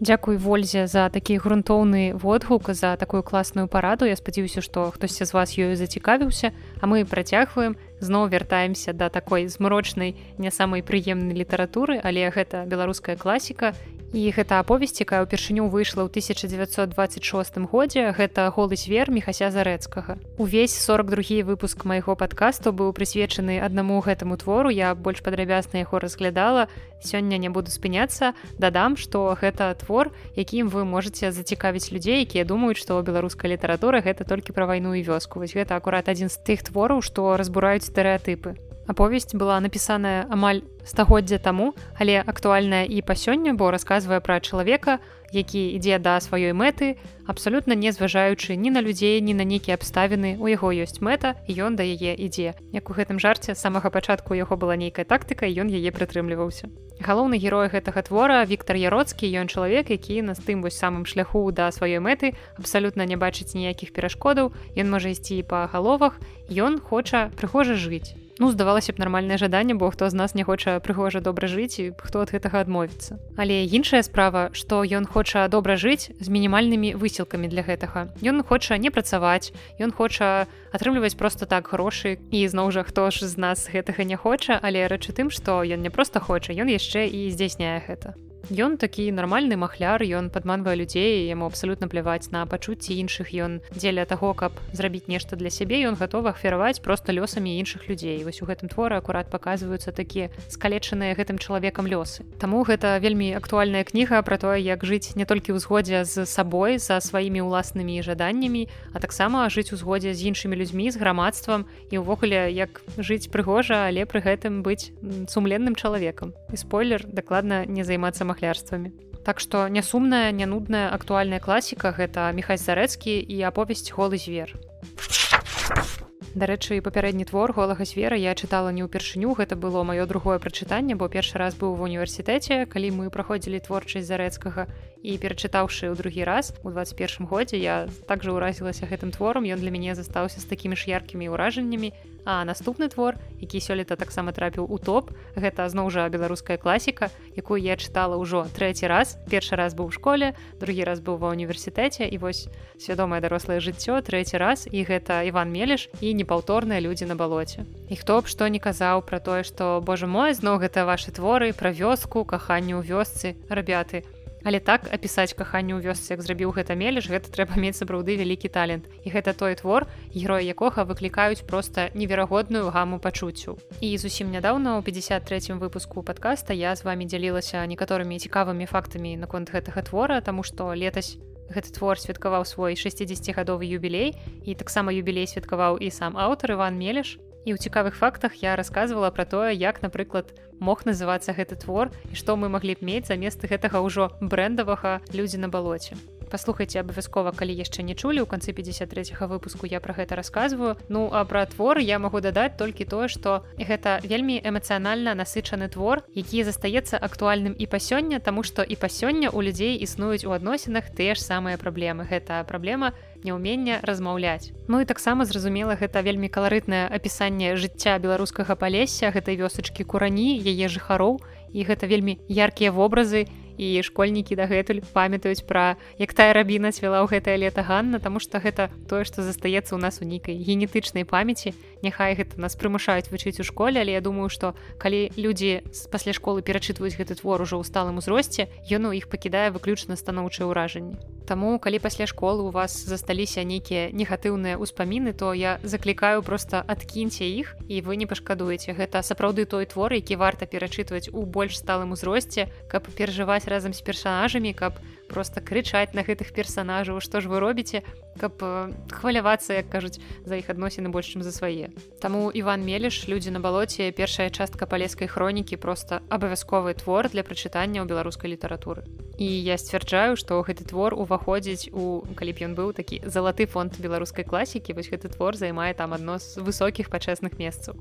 A: Дзякуй вользе за такі грунтоўны водгук за такую класную параду. Я спадзяюся што хтосьці з вас ёю зацікавіўся а мы працягваем зноў вяртаемся да такой змрочнай не самай прыемнай літаратуры але гэта беларуская класіка і гэта аповесць якая ўпершыню выйшла ў 1926 годзе. Гэта голы звер мехася зарэцкага. Увесь 42 выпуск майго падкасту быў прысвечаны аднаму гэтаму твору. Я больш падрабязна яго разглядала. Сёння не буду спыняцца. Дадам што гэта твор якім вы можете зацікавіць людзей якія думаюць што беларуская літаратура гэта толькі пра вайну і вёску. Вось гэта акурат адзін з тых твораў што разбураюць стэеатыпы аповесць была напісаная амаль стагоддзя таму але актуальная і па сёння бо расказвае пра чалавека які ідзе да сваёй мэты абсалютна не зважаючы ні на людзей ні на нейкія абставіны у яго ёсць мэта і ён да яе ідзе. Як у гэтым жарце самага пачатку яго была нейкая тактыка ён яе прытрымліваўся. Галоўны герой гэтага твора Віктор яроцкі ён чалавек які на тым вось самым шляху да сваёй мэты абсалютна не бачыць ніякіх перашкодаў ён можа ісці па галовах ён хоча прыхожа жыць Ну, здавалася б нармальнае жаданне бо хто з нас не хоча прыгожа добра жыць і хто ад гэтага адмовіцца. Але іншая справа што ён хоча добра жыць з мінімальнымі высілкамі для гэтага. Ён хоча не працаваць ён хоча атрымліваць просто так грошы. І зноў жа хто ж з нас гэтага не хоча але рэчы тым што ён не проста хоча ён яшчэ і здзяйсняе гэта Ён такі нармальны махляр, ён падманвае людзей, яму абсалютна пляваць на пачуцці іншых ён дзеля таго, каб зрабіць нешта для сябе, ён гатовы ахвяраваць проста лёсамі іншых людзей. Вось у гэтым творы акурат паказваюцца такія скалечаныя гэтым чалавекам лёсы. Таму гэта вельмі актуальная кніга пра тое, як жыць не толькі ў згодзе з сабой, за сваімі ўласнымі жаданнямі, а таксама жыць у згодзе з іншымі людзьмі з грамадствам і ўвогуле як жыць прыгожа, але пры гэтым быць сумленным чалавекам. І спойлер дакладна не займацца махлярствамі. Так што нясумная, нянудная актуальная класіка гэта Михай Зарэцкі і аповесць голы звер. Дарэчы, папярэдні твор голага звера я чытала не ўпершыню, гэта было маё другое прачытанне, бо першы раз быў ва універсітэце, калі мы праходзілі творчасць зарэцкага і перачытаўшы ў другі раз у 21 годзе я также ўразілася гэтым творам, ён для мяне застаўся з такімі ж яркімі ўражаннямі, А наступны твор, які сёлета таксама трапіў у топ, гэта зноў жа беларуская класіка, якую я чытала ўжо трэці раз. Першы раз быў у школе, другі раз быў ва універсітэце і вось свядомае дарослае жыццё трэці раз і гэта Іван Мелеш і непаўторныя людзі на балоце. І хто б што не казаў пра тое, што Божа мой, зноў гэта вашы творы пра вёску, каханню ў вёсцы, рабяты. Але так апісаць каханне ў вёсцы як зрабіў гэта мелеш гэта трэба мець сапраўды вялікі талент. І гэта той твор героя якога выклікаюць проста неверагодную гаму пачуццю і зусім нядаўна ў 53 выпуску подкаста я з вами дзялілася некаторымі цікавымі фактамі наконт гэтага твора тому што летась гэты твор святкаваў свой 60гадовы юбілей і таксама юбілей святкаваў і сам аўтар Іван мелеш І ў цікавых фактах я рассказывала пра тое, як, напрыклад, мог называцца гэты твор і што мы маглі б мець замест гэтага ўжо брэндавага людзі на балоце. Паслухайце абавязкова, калі яшчэ не чулі ў канцы 53 выпуску я пра гэта рассказываю. Ну а пра твор я магу дадаць толькі тое, што гэта вельмі эмацыянальна насычаны твор, які застаецца актуальным і па сёння, таму што і па сёння у людзей існуюць у адносінах тыя ж самыя праблемы. Гэта праблема няўмення размаўляць. Ну і таксама зразумела гэта вельмі каларытнае апісанне жыцця беларускага палесся гэтай вёсачкі курані яе жыхароў і гэта вельмі яркія вобразы і школьнікі дагэтуль памятаюць пра як тая рабіна цвіла ў гэтае лета Ганна таму што гэта тое што застаецца ў нас у нейкай генетычнай памяці. Няхай гэта нас прымушаюць вучыць у школе але я думаю што калі людзі пасля школы перачытваюць гэты твор ужо ў сталым узросце ён у іх пакідае выключна станоўчыя ўражанні. Таму калі пасля школы у вас засталіся нейкія негатыўныя ўспаміны то я заклікаю просто адкіньце іх і вы не пашкадуеце. Гэта сапраўды той твор які варта перачытваць у больш сталым узросце каб перажываць разам з персонажамі каб просто крычаць на гэтых персонажаў што ж вы робіце? каб э, хвалявацца як кажуць за іх адносіны больш чым за свае. Таму Іван мелеш людзі на балоце першая частка палескай хронікі просто абавязковы твор для прачытання ў беларускай літаратуры. І я сцвярджаю што гэты твор уваходзіць у калі б ён быў такі залаты фонд беларускай класікі вось гэты твор займае там адно з высокіх пачэсных месцаў.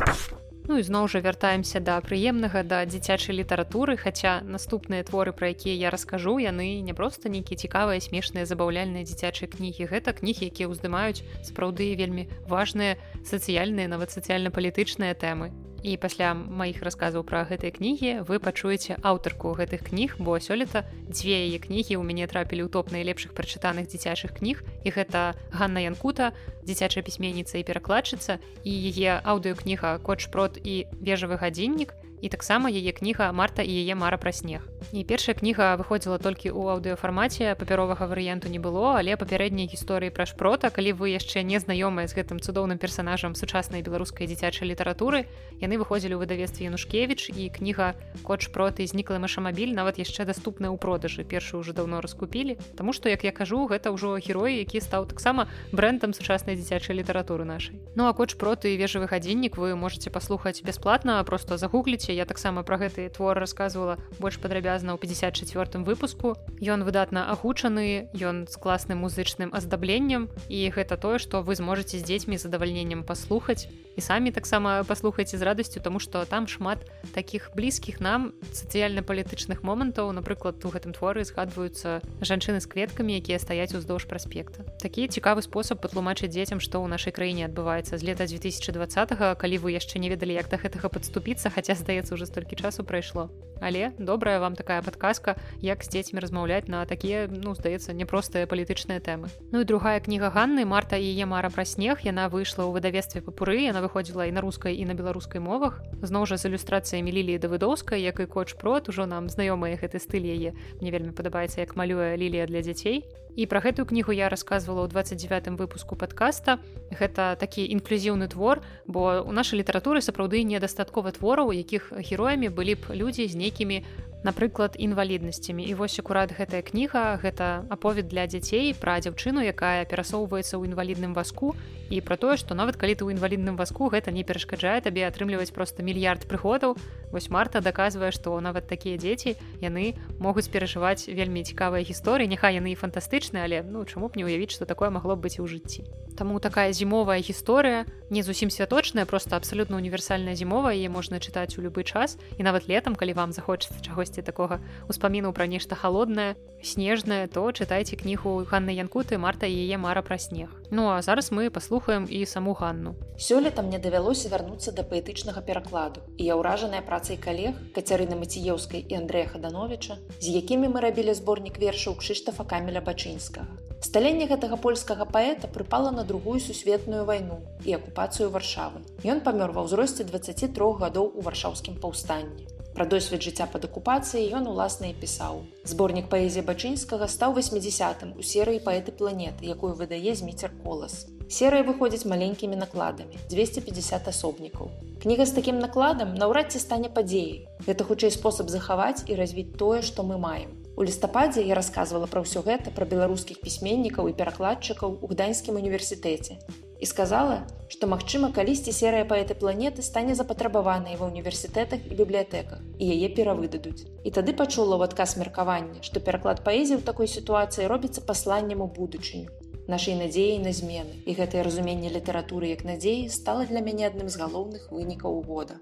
A: а Ну і зноў жа вяртаемся да прыемнага да дзіцячай літаратуры хаця наступныя творы пра якія я раскажу яны не проста нейкія цікавыя смешныя забаўляльныя дзіцячыя кнігі. Гэта кнігі якія ўздымаюць сапраўды вельмі важныя сацыяльныя нават сацыяльна-палітычныя тэмы і пасля маіх расказаў пра гэтыя кнігі вы пачуеце аўтарку гэтых кніг бо сёлета дзве яе кнігі ў мяне трапілі ў топ найлепшых прачытаных дзіцячых кніг. І гэта Ганна Янкута дзіцячая пісьменніца і перакладчыца і яе аўдыокніга кот шпрот і вежавы гадзіннік і таксама яе кніга марта і яе мара пра снег і першая кніга выходзіла толькі ў аўдыёфармаце папяровага варыянту не было але папярэдняй гісторыі пра шпрота калі вы яшчэ не знаёмыя з гэтым цудоўным персонажам сучаснай беларускай дзіцячай літаратуры яны выходзілі ў выдавестве янушкевич і кніга коч проты зніклы машамабіль нават яшчэ даступная ў продажы першую уже даўно раскупілі. Таму што як я кажу гэта ўжо герой які стаў таксама брэндам сучаснай дзіцячай літаратуры нашай. Ну а коч проты вежавы гадзіннік вы можете паслухаць бясплатна просто загугліце я таксама про гэты твор рассказывала больш падрабязна ў 54 выпуску. Ён выдатна агучаны ён з класным музычным аздабленнем і гэта тое што вы зможаце з дзецьмі задавальненнем паслухаць і самі таксама паслухайце з радасцю тому что там шмат таких блізкіх нам сацыяльна-палітычных момантаў напрыклад у гэтым творы згадваюцца жанчыны з кветкамі якія стаяць уздоўж праспекта такі цікавы спосаб патлумачыць дзецям што ў нашай краіне адбываецца з лета 2020 калі вы яшчэ не ведалі як да гэтага падступіцца хаця здаецца уже столькі часу прайшло але добрая вам такая падказка як з дзецьмі размаўляць на такія ну здаецца непростыя палітычныя тэмы. Ну і другая кніга Ганны марта і яе мара пра снег. Яна выйшла ў выдавестве папуры яна выходзіла і на рускай і на беларускай мовах. Зноў жа з ілюстрацыямі ліліі давыдоўскай як і коч прот ужо нам знаёмыя гэты стыль яе. Мне вельмі падабаецца як малюе лілія для дзяцей і пра гэтую кнігу я рассказывала ў 29 выпуску подкаста. Гэта такі інклюзіўны твор бо у нашай літаратуры сапраўды недастаткова твораў якіх героямі былі б людзі з нейкімі напрыклад інваліднасцямі. І вось акурат гэтая кніга гэта аповед для дзяцей пра дзяўчыну якая перасоўваецца ў інвалідным васку і пра тое што нават калі ты ў інвалідным васку гэта не перашкаджае табе атрымліваць просто мільярд прыходаў вось марта даказвае што нават такія дзеці яны могуць перажываць вельмі цікавыя гісторыі. Няхай яны і фантастычныя але ну чаму б не ўявіць што такое магло быць ў жыцці. Таму такая зімовая гісторыя не зусім святочная просто абсалютна універсальная зімова яе можна чытаць у любы час. І нават летом калі вам захочацца чагосьці такога успаміну пра нешта холоднае снежнае то чытайце кнігу Ганны янкуты марта яе мара пра снег Ну а зараз мы паслухаем і саму ганну
D: сёлета мне давялося вярнуцца да паэтычнага перакладу і я ўражаная працай калег кацярына маціеўскай і Андрэя хадановича з якімі мы рабілі зборнік вершаў кшыштафа камеля бачынскага Сталенне гэтага польскага паэта прыпала на другую сусветную вайну і акупацыю варшавы. Ён памёр ва ўзросце 23 гадоў у варшаўскім паўстанні. Пра досвед жыцця пад акупацыяй ён уласна і пісаў. Зборнік паэзія бачынскага стаў 80 у серыі паэты планеты, якую выдае зміцер колас. Серыя выходзіць маленькімі накладамі 250 асобнікаў. Кніга з такім накладам наўрад ці стане падзеяй. Гэта хутчэй спосаб захаваць і развіць тое, што мы маем. У лістападзе я рассказывала пра ўсё гэта пра беларускіх пісьменнікаў і перакладчыкаў у гданьскім універсітэце і сказала, што магчыма калісьці серыя паэты планеты стане запатрабаванай ва ўніверсітэтах і бібліятэках і яе перавыдадуць. І тады пачула ў адказ меркавання, што пераклад паэзіі ў такой сітуацыі робіцца пасланнем у будучыню нашай надзеі на змены і гэтае разуменне літаратуры як надзеі стала для мяне адным з галоўных вынікаў года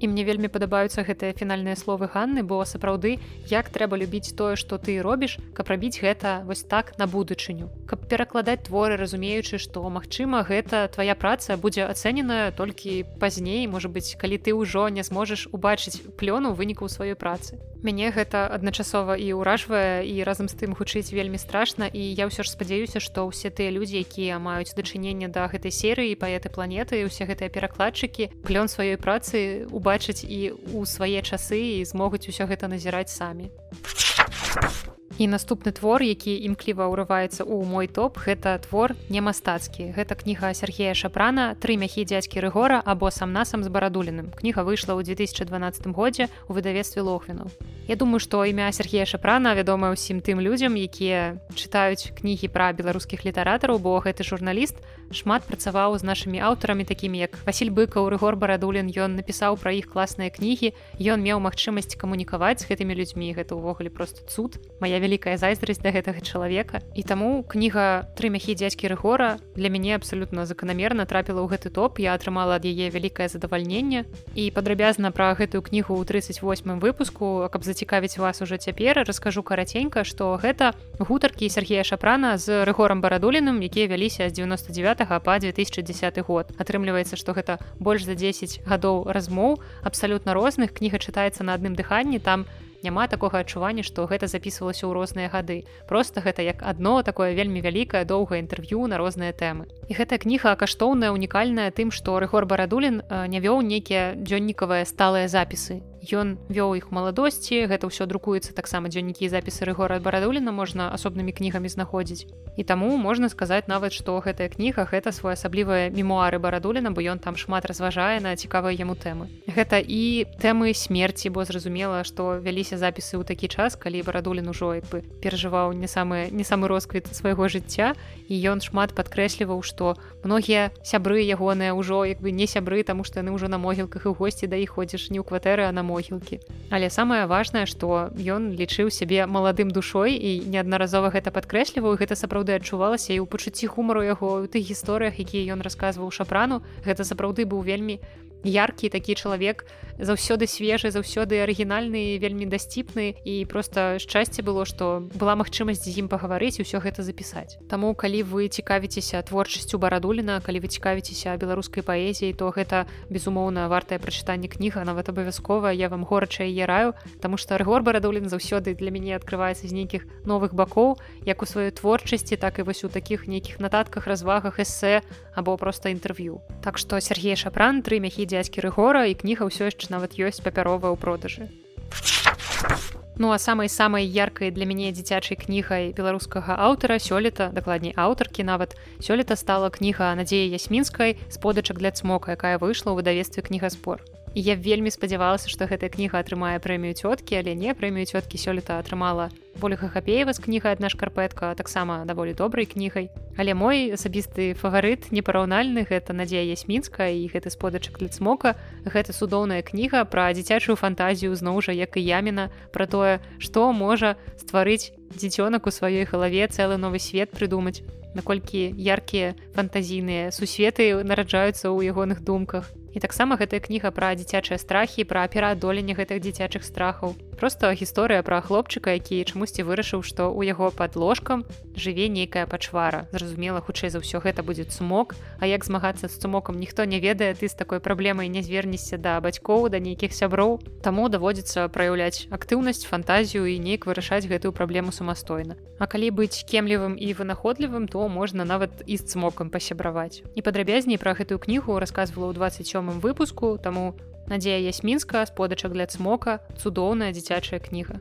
A: і мне вельмі падабаюцца гэтыя фінальныя словы Ганны бо сапраўды як трэба любіць тое што ты робіш каб рабіць гэта вось так на будучыню. Каб перакладаць творы разумеючы што магчыма гэта твоя праца будзе ацэненая толькі пазней можа быць калі ты ўжо не зможаш убачыць плёну выніку сваёй працы. Мяне гэта адначасова і ўражвае і разам з тым гучыць вельмі страшна і я ўсё ж спадзяюся што ўсе тыя людзі якія маюць дачыненне да гэтай серыі паэты планеты усе гэтыя перакладчыкі плён сваёй працы убачыць і ў свае часы і змогуць усё гэта назіраць самі і наступны твор які імкліва ўрываецца ў мой топ гэта твор не мастацкі гэта кніга Сергея шапрана тры мяхі дзядзькі рыгора або сам насам з барадуліным кніга выйшла ў 2012 годзе у выдавестве лохвіну Я думаю што імя Сергея шапрана вядома ўсім тым людзям якія чытаюць кнігі пра беларускіх літаратараў бо гэты журналіст шмат працаваў з нашымі аўтарамі такімі як Васіль быкаў рыгор барадулін. Ён напісаў пра іх класныя кнігі. Ён меў магчымасць камунікаваць з гэтымі людзьмі. Гэта ўвогуле просто цуд. Моя вялі вялікая зайздрасць да гэтага чалавека. І таму кніга тры мяхі дзядзькі рыгора для мяне абсалютна заканамерна трапіла ў гэты топ. Я атрымала ад яе вялікае задавальненне. І падрабязна пра гэтую кнігу ў 38 выпуску каб зацікавіць вас уже цяпер раскажу караценька што гэта гутаркі Сергея шапрана з рыгорам барадуліным якія вяліся з 99 па 2010 год. Атрымліваецца што гэта больш за 10 гадоў размоў абсалютна розных. Кніга чытаецца на адным дыханні там на няма такога адчування што гэта записывалася ў розныя гады. Просто гэта як адно такое вельмі вялікае доўгае інтэрв'ю на розныя тэмы. І гэтая кніга каштоўная унікальная тым што рыгор барадулін не вёў нейкія дзённікавыя сталыя запісы ён вёў іх маладосці гэта ўсё друкуецца таксама дзённікі запісы рыгора барадуліна можна асобнымі кнігамі знаходзіць. І таму можна сказаць нават што гэтая кніга гэта своеасаблівыя мемуары барадуліна бо ён там шмат разважае на цікавыя яму тэмы. Гэта і тэмы смерці бо зразумела што вяліся запісы ў такі час калі барадулін ужо як бы перажываў не самы не самы росквіт свайго жыцця і ён шмат падкрэсліваў што многія сябры ягоныя ўжо як бы не сябры таму што яны ўжо на могілках і госці да іх ходзіш не ў кватэры а на могілкі але самае важнае што ён лічыў сябе маладым душой і неаднаразова гэта падкрэсліваў гэта сапраўды адчувалася і ў пачуцці хумару яго ў тых гісторыях якія ён расказваў шапрану гэта сапраўды быў вельмі яркі такі чалавек заўсёды свежы заўсёды арыгінальны вельмі дасціпны. І просто шчасце было што была магчымасць з ім пагаварыць усё гэта запісаць. Таму калі вы цікавіцеся творчасцю барадуліна калі вы цікавіцеся беларускай паэзіі то гэта безумоўна вартае прачытанне кніга нават абавязкова. Я вам горача яе раю Таму што рэгор барадулін заўсёды для мяне адкрываецца з нейкіх новых бакоў як у сваёй творчасці так і вось у такіх нейкіх нататках развагах эсэ або проста інтэрв'ю. Так што Сергей шапран тры мяхі дзядзькі рэгора і кніга ўсё яшчэ нават ёсць папяровая ў продажы. Ну а самай самай яркай для мяне дзіцячай кнігай беларускага аўтара сёлета дакладней аўтаркі нават сёлета стала кніга надзея ясмінскай сподачак для цмока якая выйшла ў выдавестве кнігаспор і я вельмі спадзявалася што гэтая кніга атрымае прэмію цёткі але не прэмію цёткі сёлета атрымала ольга хапеева з кніга адна шкарпэтка таксама даволі добрай кнігай але мой асабісты фаварыт непараўнальны гэта надзея ясмінска і гэты сподачак для цмока гэта цудоўная кніга пра дзіцячую фантазію зноў жа як і яміна пра тое што можа стварыць дзіцёнак у сваёй галаве цэлы новы свет прыдумаць наколькі яркія фантазійныя сусветы нараджаюцца ў ягоных думках І таксама гэтая кніга пра дзіцячыя страхі пра пераадоленне гэтых дзіцячых страхаў. Проста гісторыя пра хлопчыка, які чамусьці вырашыў, што ў яго пад ложкам жыве нейкая пачвара. Зразумела, хутчэй за ўсё гэта будзе цумок, А як змагацца з цумокам ніхто не ведае, ты з такой праблемай не звернешся да бацькоў, да нейкіх сяброў. Таму даводзіцца праяўляць актыўнасць, фантазію і неяк вырашаць гэтую праблему самастойна. А калі быць кемлівым і вынаходлівым, то можна нават і з цмокам пасябраваць. І падрабязней пра гэтую кнігу расказвала ў 27 сёмым выпуску таму надзея ясмінска сподачак для цмока цудоўная дзіцячая кніга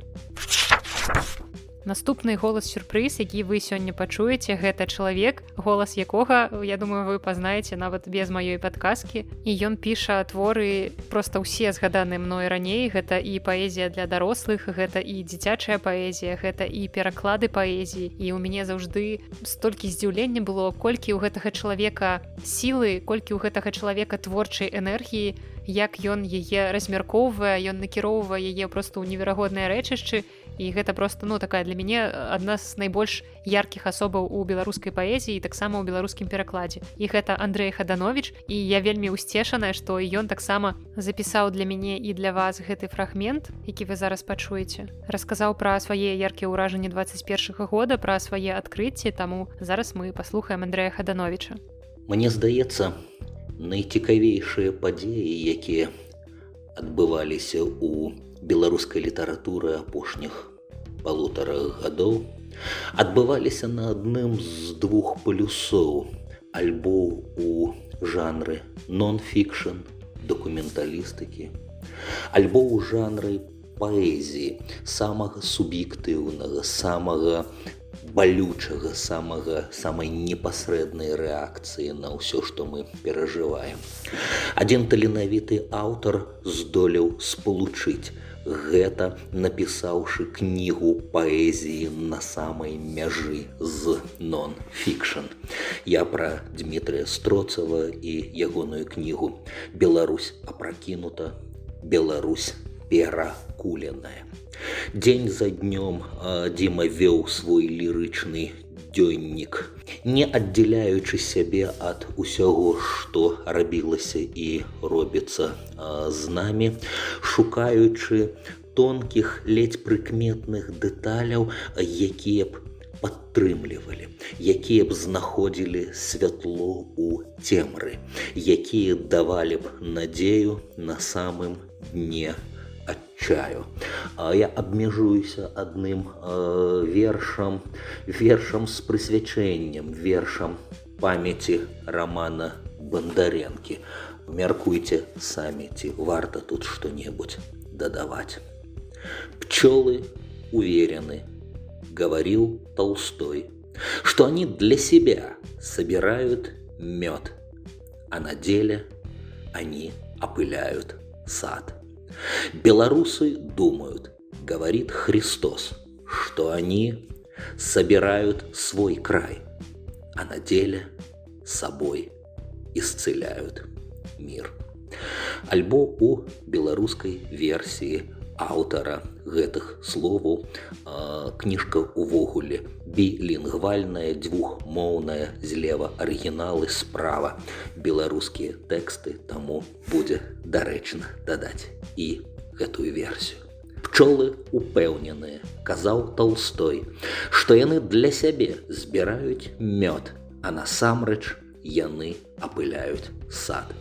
A: наступны голас сюрпрыз які вы сёння пачуеце гэта чалавек голас якога я думаю вы пазнаеце нават без маёй падказкі. І ён піша творы просто ўсе згаданыя мной раней. Гэта і паэзія для дарослых гэта і дзіцячая паэзія гэта і пераклады паэзіі. І у мяне заўжды столькі здзіўлення было колькі ў гэтага чалавека сілы колькі ў гэтага чалавека творчай энергіі як ён яе размяркоўвае ён накіроўвае яе просто ў неверагодныя рэчышчы і гэта просто ну такая для мяне адна з найбольш яркіх асобаў у беларускай паэзіі таксама ў беларускім перакладзе і гэта Андрей хаданович і я вельмі усцешаная што ён таксама запісаў для мяне і для вас гэты фрагмент які вы зараз пачуеце. Расказаў пра свае яркія ўражанні 21 -го года пра свае адкрыцці таму зараз мы паслухаем Андрея хадановича
E: Мне здаецца найцікавейшыя падзеі якія адбываліся у беларускай літаратуры апошніх полутора гадоў адбываліся на адным з двух палюсоў альбо у жанры нон-фікшн дакументалістыкі альбо ў жанры паэзіі самага суб'ектыўнага самага балючага самага самай непасрэднай рэакцыі на ўсё што мы перажываем. Адзін таленавіты аўтар здолеў спалучыць гэта напісаўшы кнігу паэзіі на самай мяжы з нон-фікшн. Я пра Дмітрыя Строцава і ягоную кнігу Беларусь апракінута, Беларусь перакуленая. Дзень за днём Дзіма вёў свой лірычны дзённік, не аддзяляючы сябе ад усяго, што рабілася і робіцца з намі, шукаючы тонкіх ледзь прыкметных дэталяў, якія б падтрымлівалі, якія б знаходзілі святло ў цемры, якія давалі б надзею на самым дне адчаю. Я абмежуюся адным э, вершам, вершам з прысвячэннем, вершам памяці рамана Бандарэнкі. Мяркуйце самі, ці варта тут што-небудзь додавать. Пчелы уверены, говорил Толстой, что они для себя собирают мед, а на деле они опыляют сад. Белорусы думают, говорит Христос, что они собирают свой край, а на деле собой исцеляют мир. Альбо у беларускай версіі аўтара гэтых словаў. Кніжка увогуле білінгвальная двухмоўная злева арыгіналы справа беларускія тэксты таму будзе дарэчна дадаць і гэтую версію. Пчолы упэўненыя казаў толстой што яны для сябе збіраюць мёд а насамрэч яны апыляюць сад.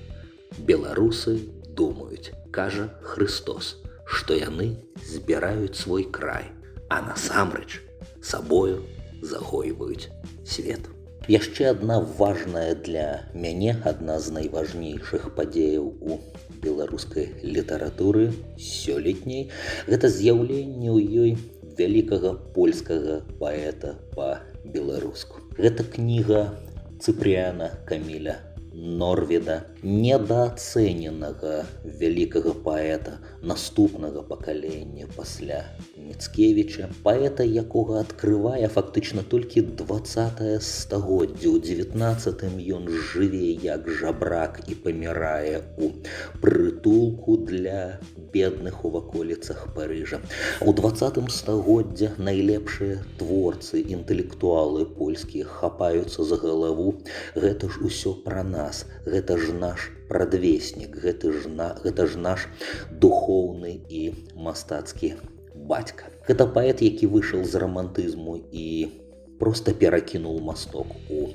E: Беларусы думаюць кажа Христос што яны збіраюць свой край, а насамрэч сабою загойваюць свет. Яшчэ адна важная для мяне адна з найважнейшых падзеяў у беларускай літаратуры сёлетняй гэта з'яўленне ў ёй вялікага польскага паэта па-беларуску. Гэта кніга цыпряна каміля Норведа, недооцененага вялікага паэта наступнага пакалення пасля Мцкевіча, паэта, якога адкрывае фактычна толькі 20 стагоддзя. У 19 ён жыве як жабрак і памірае у прытулку для бедных у ваколіцах Парыжа. У 20 стагоддзя найлепшыя творцы, інтэлектуалы польскія хапаюцца за галаву. Гэта ж усё пра нас гэта ж наш прадвеснік гэты ж на гэта ж наш духоўны і мастацкі бацька гэта паэт які выйшаў з рамантызму і просто перакінуў масток у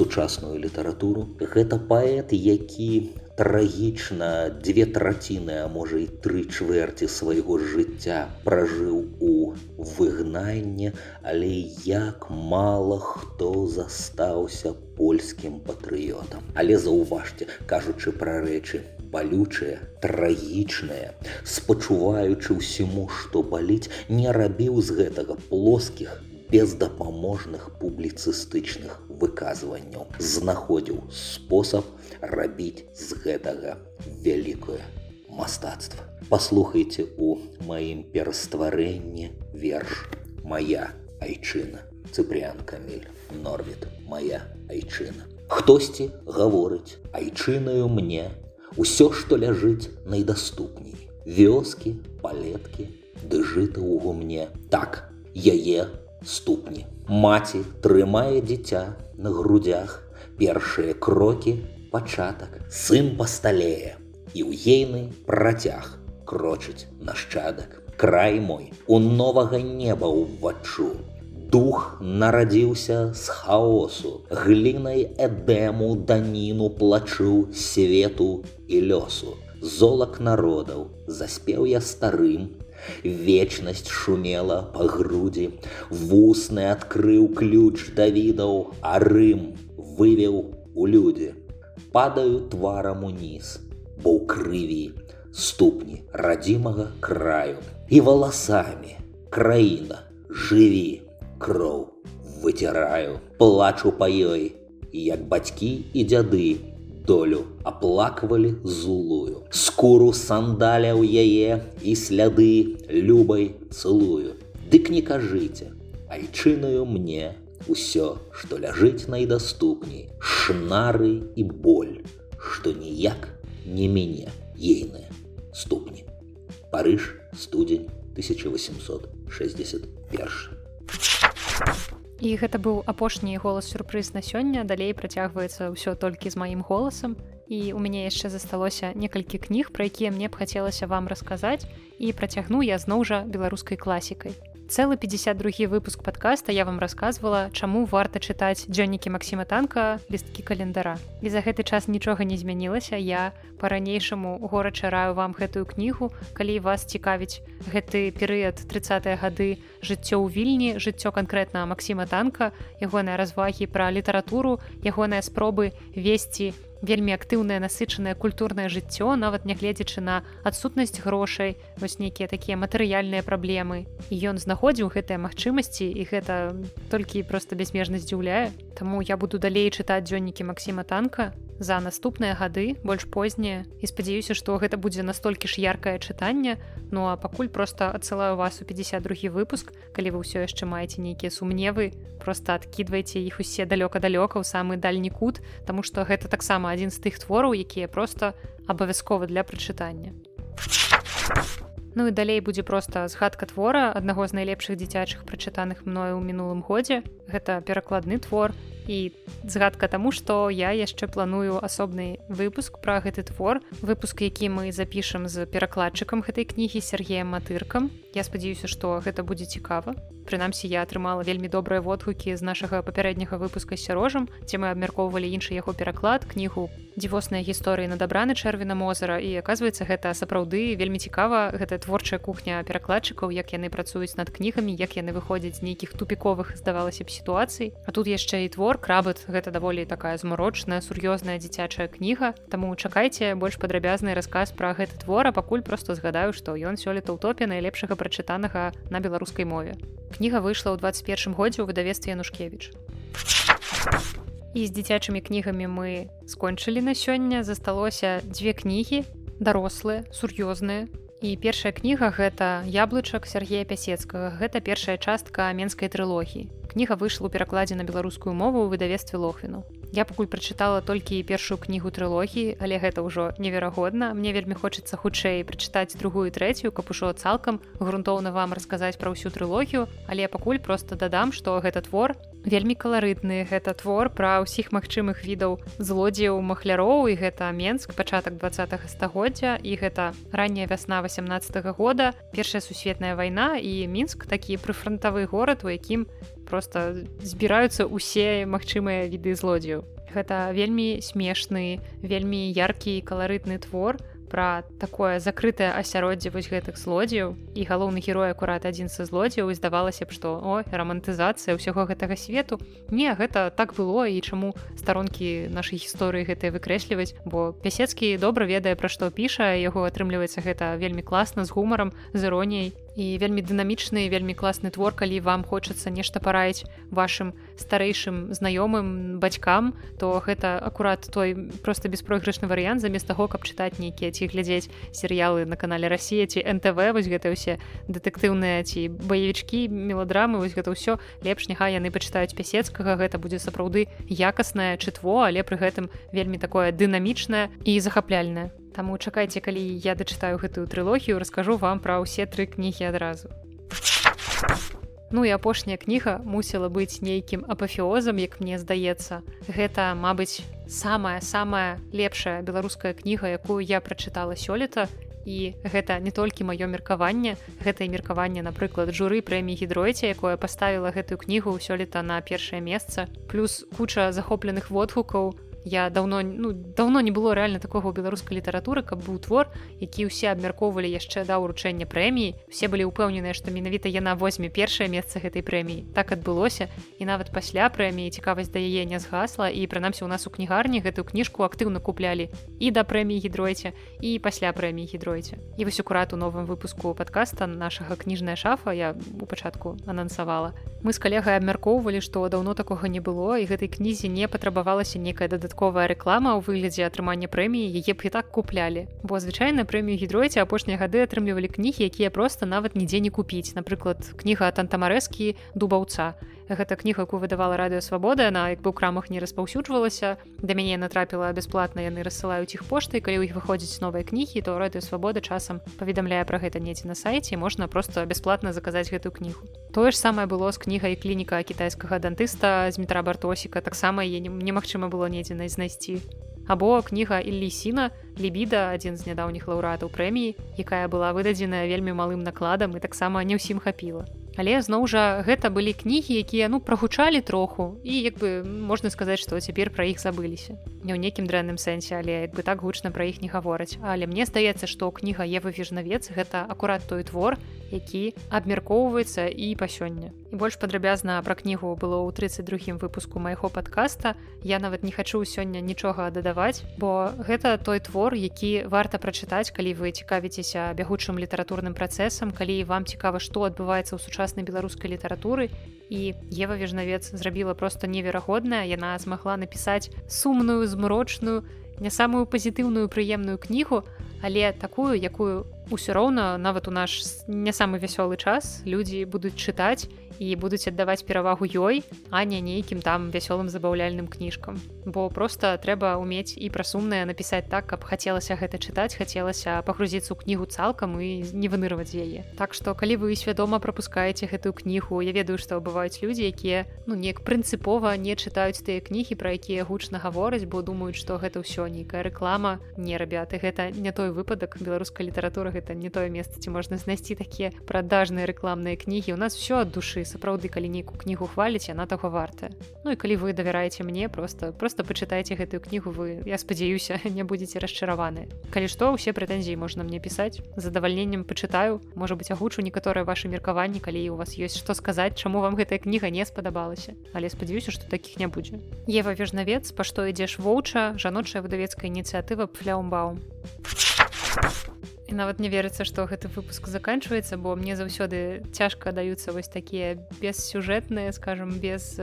E: сучасную літаратуру гэта паэт які трагічна дзве траціны а можа і тры чвэрці свайго жыцця пражыў у выгнанне але як мала хто застаўся польскім патрыётам. Але заўважце кажучы пра рэчы балючыя трагічныя спачуваючы ўсіму што баліць не рабіў з гэтага плоскіх бездапаможных публіцыстычных выказванняў знаходзіў спосаб рабіць з гэтага вялікае мастацтва. Паслухайце у маім перастварэнні верш моя айчына цыпрян камель норвід моя айчына хтосьці гаворыць айчынаю мне усё што ляжыць найдаступней. Вёскі палеткі ды жыта ў гумне так яе ступні. Маці трымае дзіця на грудях, першыя крокі, пачатак, сын пасталее і ў ейны працяг крочыць нашчадак. Край мой у новага неба ўваччу. Дух нарадзіўся з хаосу, глінай эдэму даніну плачу свету і лёсу. Золак народаў заспеў я старым, Вечнасць шумела па грудзі, вусны адкрыў ключ давідаў, а рым вывеў у людзі. Падаю тварам уніз, бо ў крыві ступні радзімага краю. І валасамі краіна жыві кроў выціраю плачу па ёй як бацькі і дзяды долю аплаквалі зулую скуру сандаляў яе і сляды любай цэлую дык не кажыце айчынаю мне усё што ляжыць найдаступней. Шнары і боль што ніяк не мяне. Ейныя ступні. Парыж студзень 1861
A: і гэта быў апошні голас сюрпрыз на сёння далей працягваецца ўсё толькі з маім голасам і у мяне яшчэ засталося некалькі кніг пра якія мне б хацелася вам расказаць і працягну я зноў жа беларускай класікай цэлы 52 выпуск подкаста я вам рассказывала чаму варта чытаць дзённікі Масіма танка лісткі календара. І за гэты час нічога не змянілася. Я по-ранейшаму горача раю вам гэтую кнігу. Калі вас цікавіць гэты перыяд 30 гады жыццё ў вільні жыццё канкрэтна Масіма танка ягоныя развагі пра літаратуру ягоныя спробы весці вельмі актыўнае насычанае культурнае жыццё нават нягледзячы на адсутнасць грошай. Вось нейкія такія матэрыяльныя праблемы. І ён знаходзіў гэтыя магчымасці і гэта толькі проста бязмежна здзіўляе. Таму я буду далей чытаць дзённікі Масіма танка за наступныя гады больш познія. І спадзяюся што гэта будзе настолькі ж яркае чытанне. Ну а пакуль просто адсылаю вас у 52 выпуск калі вы ўсё яшчэ маеце нейкія сумневы просто адкідвайце іх усе далёка-далёка ў самы дальні кут Таму што гэта таксама адзін з тых твораў якія просто абавязкова для прачытання. Ну і далей будзе проста згадка твора аднаго з найлепшых дзіцячых прачытаных мною ў мінулым годзе. Гэта перакладны твор і згадка таму што я яшчэ планую асобны выпуск пра гэты твор. Выпуск які мы запішам з перакладчыкам гэтай кнігі сергеем матыркам я спадзяюся што гэта будзе цікава. Прынамсі я атрымала вельмі добрыя водгукі з нашага папярэдняга выпуска сярожам дзе мы абмяркоўвалі іншы яго пераклад кнігу дзівосныя гісторыі надабраны чэрвена мозара і аказваецца гэта сапраўды вельмі цікава гэта творчая кухня перакладчыкаў як яны працуюць над кнігамі як яны выходзяць з нейкіх тупіковых здавалася б сітуацый. А тут яшчэ і твор крабат гэта даволі такая змарочная сур'ёзная дзіцячая кніга. Таму чакайце больш падрабязны расказ пра гэты твора пакуль просто згадаю што ён сёлета ў топе найлепшага прачытанага на беларускай мове. Кніга выйшла ў 21 годзе ў выдавестве янушкевич і з дзіцячымі кнігамі мы скончылі на сёння. Засталося дзве кнігі дарослыя сур'ёзныя. І першая кніга гэта яблычак Сергея пясецкага. Гэта першая частка менскай трылогіі. Кніга выйшла ў перакладзе на беларускую мову ў выдавестве лохвіну я пакуль прачытала толькі першую кнігу трылогіі але гэта ўжо неверагодна. Мне вельмі хочацца хутчэй прачытаць другую трэцюю каб ужо цалкам грунтоўна вам расказаць пра ўсю трылогію але пакуль просто дадам што гэта твор вельмі каларытны гэта твор пра ўсіх магчымых відаў злодзеяў махляроў і гэта менск пачатак два стагоддзя і гэта ранняя вясна 18 -го года першая сусветная вайна і мінск такі прыфронтавы горад у якім просто збіраюцца ўсе магчымыя віды злодзеяў. Гэта вельмі смешны вельмі яркі каларытны твор у пра такое закрытае асяроддзе вось гэтых злодзеяў. І галоўны герой акурат адзін са злодзеяў і здавалася б што о рамантызацыя ўсяго гэтага свету. Не гэта так было і чаму старонкі нашай гісторыі гэтыя выкрэсліваць? Бо пясецкі добра ведае пра што піша яго атрымліваецца гэта вельмі класна з гумарам з іроніяй і вельмі дынамічны вельмі класны твор калі вам хочацца нешта параіць вашим старэйшым знаёмым бацькам то гэта акурат той просто беспройгрышны варыянт замест таго каб чытаць нейкія ці глядзець серыялы на канале Росія ці нтв вось гэта ўсе дэтэктыўныя ці баевічкі меладрамы вось гэта ўсё лепш няхай яны пачытаюць пясецкага гэта будзе сапраўды якаснае чытво але пры гэтым вельмі такое дынамічнае і захапляльнае Таму чакайце, калі я дачытаю гэтую трылогію, раскажу вам пра ўсе тры кнігі адразу. Ну і апошняя кніга мусіла быць нейкім апафеозам, як мне здаецца. Гэта, мабыць, самая самая лепшая беларуская кніга, якую я прачытала сёлета. І гэта не толькі маё меркаванне, гэтае меркаванне, напрыклад, журы прэміі гідройце, якое паставіла гэтую кнігу сёлета на першае месца. плюс куча захопленых водгукаў, я давно ну давно не было реально такого беларускай літаратуры каб быў твор які ўсе абмяркоўвалі яшчэ да ўручэння прэміі. Все былі ўпэўненыя што менавіта яна возьме першае месца гэтай прэміі. Так адбылося. І нават пасля прэміі цікавасць да яе не згасла і прынамсі у нас у кнігарні гэтую кніжку актыўна куплялі і да прэміі гідройце і пасля прэміі гідройце і вось акурат у новым выпуску подкаста нашага кніжная шафа я у пачатку анансавала. Мы з калегай абмяркоўвалі што даўно такога не было і гэтай кнізе не патрабавалася некая дадатковая дадатковая рэклама ў выглядзе атрымання прэміі яе б і так куплялі. Бо звычайна прэмію гідройце апошнія гады атрымлівалі кнігі якія проста нават нідзе не купіць. Напрыклад кніга тантамарэскі дубаўца гэта кніга якую выдавала радыё свабода на як бы ў крамах не распаўсюджвалася. Да мяне натрапіла бясплатна яны рассылаюць іх поштай. Калі ў іх выходзіць новыя кнігі то радыё свабода часам паведамляе пра гэта недзе на сайце можна просто бясплатна заказаць гэтую кнігу. Тое ж самае было з кнігай клініка кітайскага дантыста з метра бартосіка. Таксама е немагчыма было недзе на знайсці. Або кніга іллісіна лібіда. Адзін з нядаўніх лаўратаў прэміі якая была выдадзеная вельмі малым накладам і таксама не ўсім хапіла але зноў жа гэта былі кнігі якія ну прагучалі троху і як бы можна сказаць што цяпер пра іх забыліся. Не ў нейкім дрэнным сэнсе але як бы так гучна пра іх не гавораць. Але мне здаецца што кніга Евы вежнавец гэта акурат той твор які абмяркоўваецца і па сёння. І больш падрабязна пра кнігу было ў 32 выпуску майго подкаста я нават не хачу сёння нічога дадаваць бо гэта той твор які варта прачытаць калі вы цікавіцеся бягучым літаратурным працэсам калі вам цікава што адбываецца ў сучаснай беларускай літаратуры і Ева вежнавец зрабіла просто неверагодная яна змагла напісаць сумную змрочную не самую пазітыўную прыемную кнігу але такую якую ўсё роўна нават у наш не самы вясёлы час людзі будуць чытаць і будуць аддаваць перавагу ёй а не нейкім там вясёлым забаўляльным кніжкам бо просто трэба уметь і пра сумнае напісаць так каб хацелася гэта чытаць хацелася пагрузіцца ў кнігу цалкам і не выныраваць яе. Так што калі вы свядома пропускаеце гэтую кнігу я ведаю што бываюць людзі якія ну неяк прынцыпова не чытаюць тыя кнігі пра якія гучна гавораць бо думаюць што гэта ўсё нейкая рэклама. Не рабяты гэта не той выпадак. Беларускай літаратуры гэта не тое месца ці можна знайсці такія прадажныя рэкламныя кнігі. У нас все ад душы сапраўды калі нейкую кнігу хваліць яна таго вартая. Ну і калі вы давяраеце мне просто просто пачытайце гэтую кнігу вы я спадзяюся не будзеце расчараваны. Калі што ўсе прэтэнзіі можна мне пісаць. Задавальненнем пачытаю. Можа быть агучу некаторыя ваши меркаванні калі у вас ёсць што сказаць чаму вам гэтая кніга не спадабалася. Але спадзяюся што такіх не будзе. Ева вежнавец па што ідзеш воўча? жаночая выдавецкая ініцыятыва пляумбаум і нават не верыцца што гэты выпуск заканчваецца бо мне заўсёды цяжка даюцца вось такія бессюжэтныя скажем без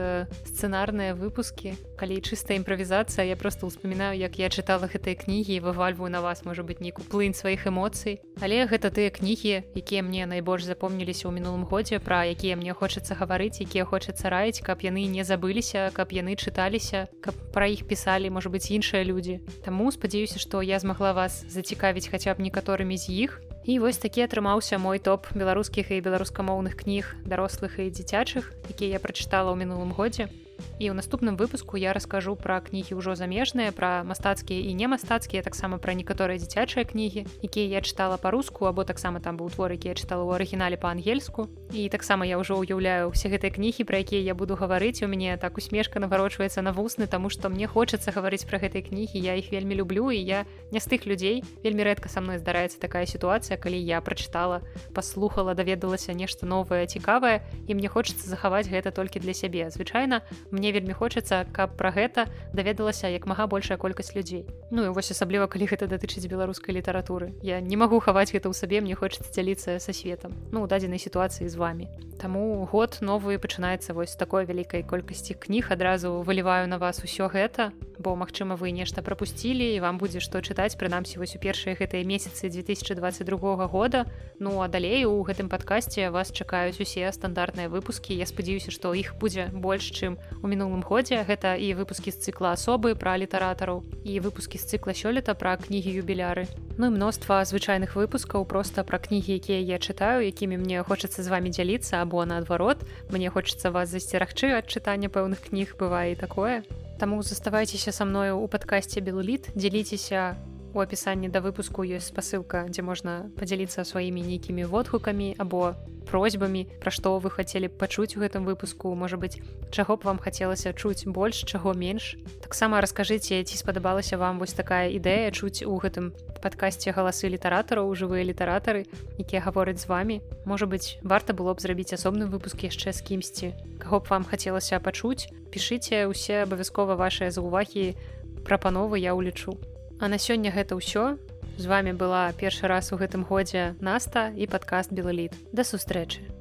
A: сцэнарныя выпускі калі чыстая імправізацыя я просто ўспамінаю як я чытала гэтыя кнігі вывальваю на вас можа быть нейку плынь сваіх эмоцый але гэта тыя кнігі якія мне найбольш запомніліся ў мінулым годзе пра якія мне хочацца гаварыць якія хочацца раіць каб яны не забыліся каб яны чыталіся каб пра іх пісалі можа быть іншыя людзі Таму спадзяюся што я змагла вас зацікавіць хаця б некаторымі з іх і вось такі атрымаўся мой топ беларускіх і беларускамоўных кніг дарослых і дзіцячых якія я прачытала ў мінулым годзе і ў наступным выпуску я раскажу пра кнігі ўжо замежныя пра мастацкія і не мастацкія таксама пра некаторыя дзіцячыя кнігі якія я чытала па-руску або таксама там быў твор які я чытала ў арыгінале па-ангельску і таксама я ўжо ўяўляю все гэтыя кнігі пра якія я буду гаварыць у мяне так усмешка наварочваецца на вусны таму што мне хочацца гаварыць пра гэтай кнігі я іх вельмі люблю і я не з тых людзей вельмі рэдка са мной здараецца такая сітуацыя калі я прачытала паслухала даведалася нешта новае цікавае і мне хочацца захаваць гэта толькі для сябе. Звычайна мне вельмі хочацца каб пра гэта даведалася як мага большая колькасць людзей. Ну і вось асабліва калі гэта датычыць беларускай літаратуры. Я не магу хаваць гэта ў сабе мне хочацца дзяліцца са светом ну у дадзенай сітуацыі з вами Таму год новы пачынаецца вось такой вялікай колькасці кніг адразу выліваю на вас усё гэта бо магчыма вы нешта прапусцілі і вам будзе што чытаць прынамсі вось у першыя гэтыя месяцы 2022 года. Ну а далей у гэтым падкасці вас чакаюць усе стандартныя выпускі. Я спадзяюся што іх будзе больш чым у мінулым годзе. Гэта і выпускі з цыкла асобы пра літаратараў і выпускі з цыкла сёлета пра кнігі юбіляры. Ну і мноства звычайных выпускаў просто пра кнігі якія я чытаю якімі мне хочацца з вами дзяліцца або наадварот мне хочацца вас засцерагчы ад чытання пэўных кніг. Бывае такое Таму заставайцеся са мною у падкасці белліт дзяліцеся у апісанні да выпуску ёсць спасылка дзе можна падзяліцца сваімі нейкімі водгукамі або просьбамі пра што вы хацелі пачуць у гэтым выпуску. Можа быть чаго б вам хацелася чуць больш чаго менш таксама раскажыце ці спадабалася вам вось такая ідэя чуць у гэтым падкасці галасы літаратараў жывыя літаратары якія гавораць з вами. Можа быть варта было б зрабіць асобны выпуск яшчэ з кімсьці. Каго б вам хацелася пачуць пішыце ўсе абавязкова вашыя заўвагі. Прапановы я ўлічу А на сёння гэта ўсё. З вами была першы раз у гэтым годзе наста і падкаст белаліт да сустрэчы